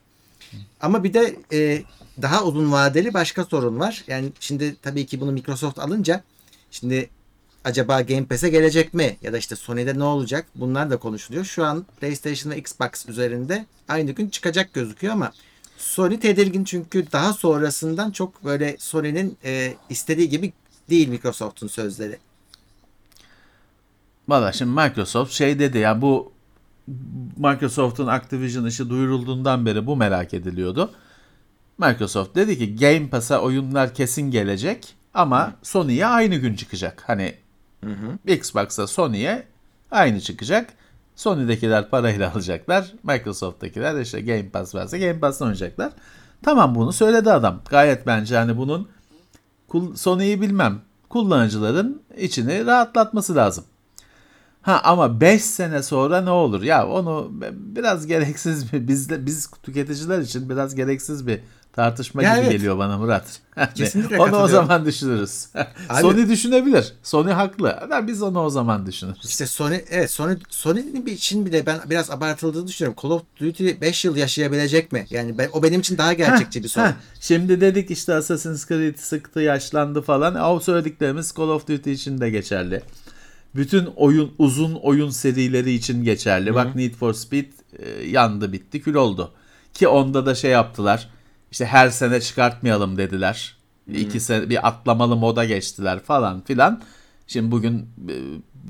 Ama bir de e, daha uzun vadeli başka sorun var. Yani şimdi tabii ki bunu Microsoft alınca şimdi acaba Game Pass'e gelecek mi? Ya da işte Sony'de ne olacak? Bunlar da konuşuluyor. Şu an PlayStation ve Xbox üzerinde aynı gün çıkacak gözüküyor ama Sony tedirgin çünkü daha sonrasından çok böyle Sony'nin e, istediği gibi değil Microsoft'un sözleri. Valla şimdi Microsoft şey dedi ya bu Microsoft'un Activision işi duyurulduğundan beri bu merak ediliyordu. Microsoft dedi ki Game Pass'a oyunlar kesin gelecek ama Sony'ye aynı gün çıkacak. Hani Xbox'a Sony'ye aynı çıkacak. Sony'dekiler parayla alacaklar. Microsoft'takiler işte Game Pass varsa Game Pass'tan oynayacaklar. Tamam bunu söyledi adam. Gayet bence hani bunun Sony'yi bilmem kullanıcıların içini rahatlatması lazım. Ha ama 5 sene sonra ne olur? Ya onu biraz gereksiz bir bizde biz tüketiciler için biraz gereksiz bir tartışma Ya gibi evet. geliyor bana Murat. Yani Kesinlikle onu o zaman düşünürüz. Abi- Sony düşünebilir. Sony haklı. Ama biz onu o zaman düşünürüz. İşte Sony evet Sony Sony'nin bir için bile ben biraz abartıldığını düşünüyorum. Call of Duty 5 yıl yaşayabilecek mi? Yani ben, o benim için daha gerçekçi bir sorun. Heh, şimdi dedik işte Assassin's Creed sıktı, yaşlandı falan. O söylediklerimiz Call of Duty için de geçerli. Bütün oyun uzun oyun serileri için geçerli. Bak Need for Speed e, yandı bitti kül oldu. Ki onda da şey yaptılar. İşte her sene çıkartmayalım dediler. İki sene bir atlamalı moda geçtiler falan filan. Şimdi bugün e,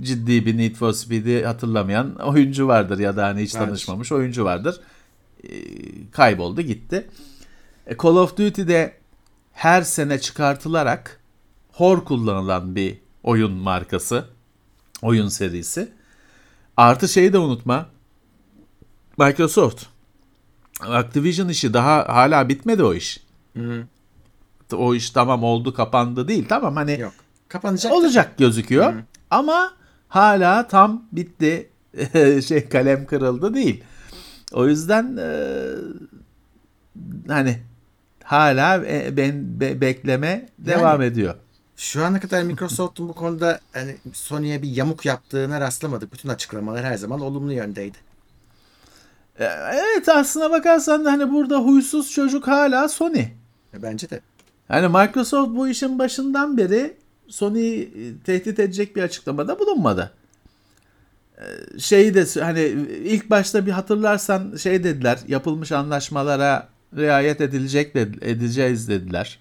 ciddi bir Need for Speed'i hatırlamayan oyuncu vardır ya da hani hiç tanışmamış oyuncu vardır. E, kayboldu gitti. E, Call of Duty'de her sene çıkartılarak hor kullanılan bir oyun markası, oyun serisi. Artı şeyi de unutma. Microsoft. Activision işi daha hala bitmedi o iş. O iş tamam oldu kapandı değil. Tamam hani Yok. Kapanacak. da. olacak gözüküyor. Ama hala tam bitti. şey kalem kırıldı değil. O yüzden e, hani hala e, ben be- bekleme devam ediyor. Şu ana kadar Microsoft'un bu konuda hani Sony'ye bir yamuk yaptığına rastlamadık. Bütün açıklamalar her zaman olumlu yöndeydi. E, Evet aslına bakarsan da hani burada huysuz çocuk hala Sony. E, Bence de. Yani Microsoft bu işin başından beri Sony'yi e, tehdit edecek bir açıklamada bulunmadı. Şeyi de hani ilk başta bir hatırlarsan şey dediler yapılmış anlaşmalara riayet edilecek de, edeceğiz dediler.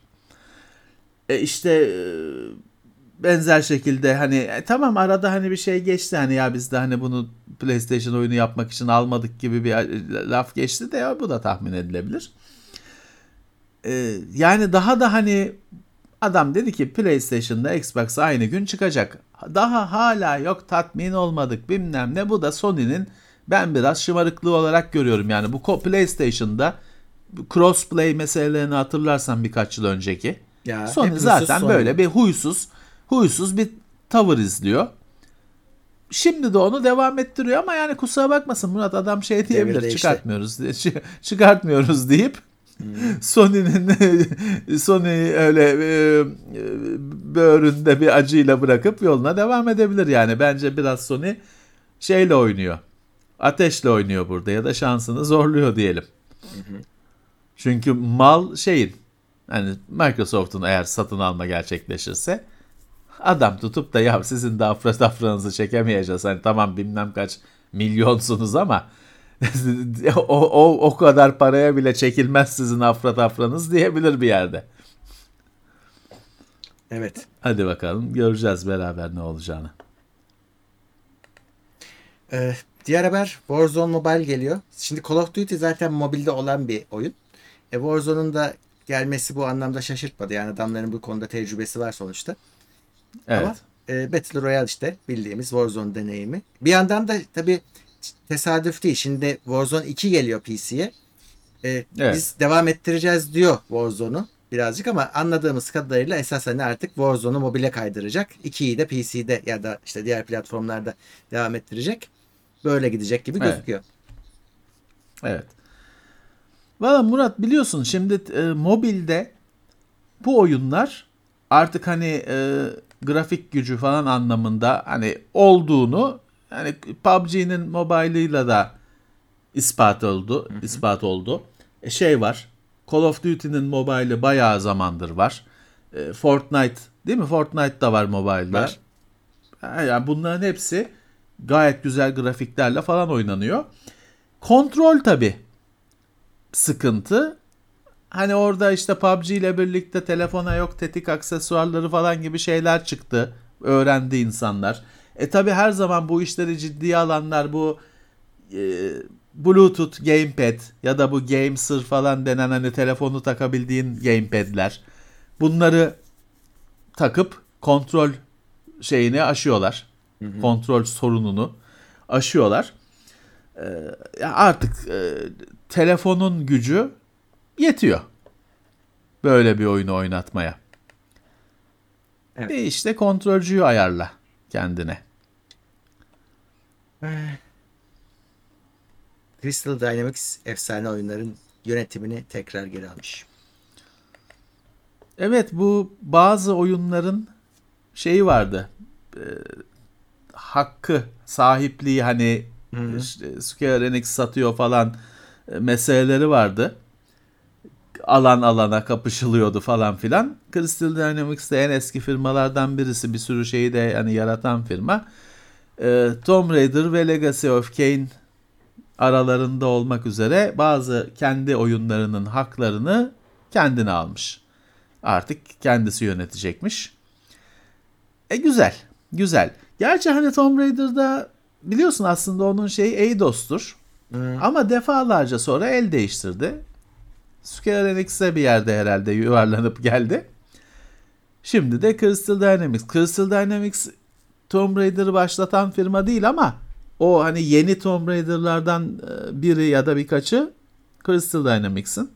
E işte benzer şekilde hani e, tamam arada hani bir şey geçti hani ya biz de hani bunu PlayStation oyunu yapmak için almadık gibi bir e, laf geçti de ya bu da tahmin edilebilir. Ee, yani daha da hani adam dedi ki PlayStation'da Xbox aynı gün çıkacak. Daha hala yok tatmin olmadık bilmem ne. Bu da Sony'nin ben biraz şımarıklığı olarak görüyorum. Yani bu PlayStation'da crossplay meselelerini hatırlarsan birkaç yıl önceki. Ya, Sony zaten Sony. böyle bir huysuz huysuz bir tavır izliyor. Şimdi de onu devam ettiriyor ama yani kusura bakmasın Murat adam şey diyebilir değişti. çıkartmıyoruz diye- çı- çıkartmıyoruz deyip Hmm. Sony'nin Sony'yi öyle e, e, böğründe bir acıyla bırakıp yoluna devam edebilir yani. Bence biraz Sony şeyle oynuyor. Ateşle oynuyor burada ya da şansını zorluyor diyelim. Çünkü mal şeyin hani Microsoft'un eğer satın alma gerçekleşirse adam tutup da ya sizin de afra tafranızı çekemeyeceğiz. Hani tamam bilmem kaç milyonsunuz ama o, o, o kadar paraya bile çekilmez sizin afra tafranız diyebilir bir yerde. Evet. Hadi bakalım göreceğiz beraber ne olacağını. Ee, diğer haber Warzone Mobile geliyor. Şimdi Call of Duty zaten mobilde olan bir oyun. E, Warzone'un da gelmesi bu anlamda şaşırtmadı. Yani adamların bu konuda tecrübesi var sonuçta. Evet. Ama e, Battle Royale işte bildiğimiz Warzone deneyimi. Bir yandan da tabii tesadüf değil. Şimdi Warzone 2 geliyor PC'ye. E, Evet. Biz devam ettireceğiz diyor Warzone'u birazcık ama anladığımız kadarıyla esasen artık Warzone'u mobile kaydıracak. 2'yi de PC'de ya da işte diğer platformlarda devam ettirecek. Böyle gidecek gibi Evet. gözüküyor. Evet. Valla Murat biliyorsun şimdi e, mobilde bu oyunlar artık hani e, grafik gücü falan anlamında hani olduğunu hani PUBG'nin mobile'ıyla da ispat oldu, ispat oldu. E, şey var. Call of Duty'nin mobile'ı bayağı zamandır var. E, Fortnite değil mi? Fortnite da var mobile'da. Var. Yani bunların hepsi gayet güzel grafiklerle falan oynanıyor. Kontrol tabi sıkıntı. Hani orada işte PUBG ile birlikte telefona yok tetik aksesuarları falan gibi şeyler çıktı. Öğrendi insanlar. E tabi her zaman bu işleri ciddiye alanlar bu e, Bluetooth gamepad ya da bu Gameser falan denen hani telefonu takabildiğin gamepad'ler. Bunları takıp kontrol şeyini aşıyorlar. Kontrol sorununu aşıyorlar. Ee, artık e, telefonun gücü yetiyor. Böyle bir oyunu oynatmaya. Evet. Bir işte kontrolcüyü ayarla kendine. Crystal Dynamics efsane oyunların yönetimini tekrar geri almış. Evet bu bazı oyunların şeyi vardı. e, hakkı, sahipliği hani işte Square Enix satıyor falan e, meseleleri vardı. Alan alana kapışılıyordu falan filan. Crystal Dynamics de en eski firmalardan birisi. Bir sürü şeyi de yani yaratan firma. E, Tomb Raider ve Legacy of Kain aralarında olmak üzere bazı kendi oyunlarının haklarını kendine almış. Artık kendisi yönetecekmiş. E güzel. Güzel. Gerçi hani Tomb Raider'da biliyorsun aslında onun şeyi Eidos'tur. Ama defalarca sonra el değiştirdi. Square Enix'e bir yerde herhalde yuvarlanıp geldi. Şimdi de Crystal Dynamics. Crystal Dynamics Tomb Raider'ı başlatan firma değil ama o hani yeni Tomb Raider'lardan e, biri ya da birkaçı Crystal Dynamics'in.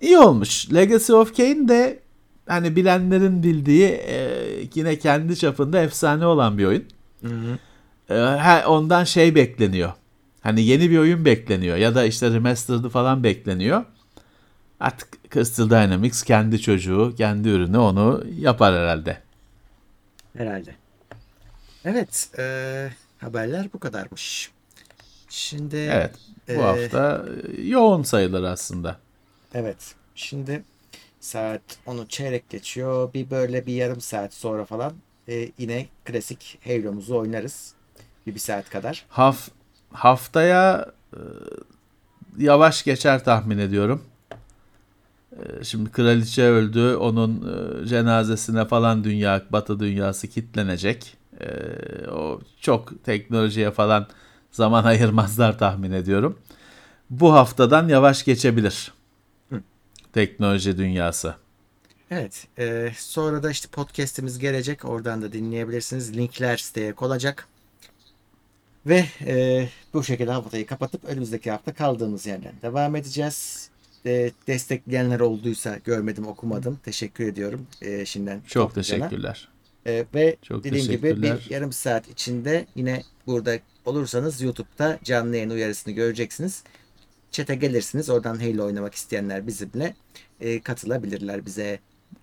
İyi olmuş. Legacy of Kain de hani bilenlerin bildiği e, yine kendi çapında efsane olan bir oyun. E, ha, ondan şey bekleniyor. Hani yeni bir oyun bekleniyor ya da işte remastered'ı falan bekleniyor. Artık Crystal Dynamics kendi çocuğu, kendi ürünü onu yapar herhalde. Herhalde. Evet. e, haberler bu kadarmış. Şimdi Evet. Bu e, hafta yoğun sayılır aslında. Evet. Şimdi saat onu çeyrek geçiyor. Bir böyle bir yarım saat sonra falan e, yine klasik Halo'muzu oynarız. Bir, bir saat kadar. Haf haftaya e, yavaş geçer tahmin ediyorum. E, şimdi kraliçe öldü. Onun e, cenazesine falan dünya, batı dünyası kitlenecek. E, o çok teknolojiye falan zaman ayırmazlar tahmin ediyorum. Bu haftadan yavaş geçebilir. Teknoloji dünyası. Evet. e, sonra da işte podcast'imiz gelecek. Oradan da dinleyebilirsiniz. Linkler siteye konacak. Ve e, bu şekilde haftayı kapatıp önümüzdeki hafta kaldığımız yerden devam edeceğiz. E, destekleyenler olduysa görmedim okumadım. Teşekkür ediyorum. E, şimdiden Çok teşekkürler. Ee, ve Çok dediğim gibi bir yarım saat içinde yine burada olursanız YouTube'da canlı yayın uyarısını göreceksiniz. Çete gelirsiniz. Oradan Halo oynamak isteyenler bizimle e, katılabilirler bize.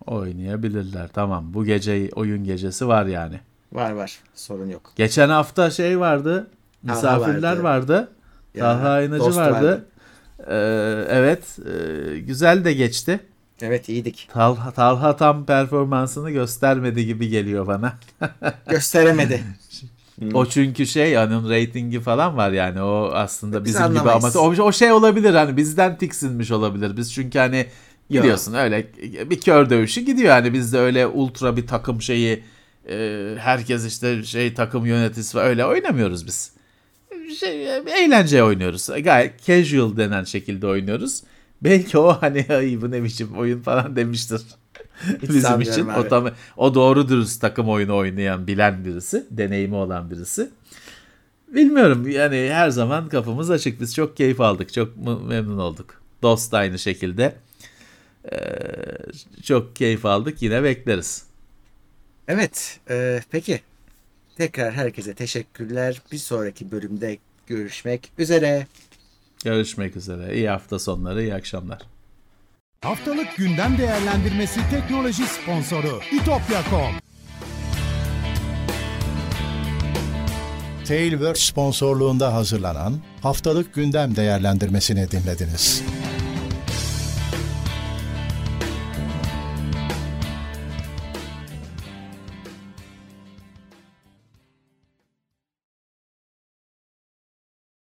Oynayabilirler. Tamam. Bu gece oyun gecesi var yani. Var var. Sorun yok. Geçen hafta şey vardı. Misafirler vardı. vardı. Ya, Talha Aynacı dost vardı. vardı. Ee, evet. e, güzel de geçti. Evet iyiydik. Talha, Talha tam performansını göstermedi gibi geliyor bana. Gösteremedi. O çünkü şey onun reytingi falan var yani o aslında Biz bizim gibi anlamayız. ama o, o şey olabilir hani bizden tiksinmiş olabilir. Biz çünkü hani Yo. Biliyorsun öyle bir kör dövüşü gidiyor yani bizde öyle ultra bir takım şeyi e, herkes işte şey takım yöneticisi falan öyle oynamıyoruz biz. Şey, eğlence oynuyoruz. Gayet casual denen şekilde oynuyoruz. Belki o hani ay bu ne biçim oyun falan demiştir. Bizim için abi. o tam o doğru dürüst takım oyunu oynayan bilen birisi, deneyimi olan birisi. Bilmiyorum yani her zaman kapımız açık. Biz çok keyif aldık. Çok memnun olduk. Dost aynı şekilde. Ee, çok keyif aldık. Yine bekleriz. Evet, e, peki. Tekrar herkese teşekkürler. Bir sonraki bölümde görüşmek üzere. Görüşmek üzere. İyi hafta sonları, iyi akşamlar. Haftalık gündem değerlendirmesi teknoloji sponsoru itopya.com. Tailwords sponsorluğunda hazırlanan haftalık gündem değerlendirmesini dinlediniz.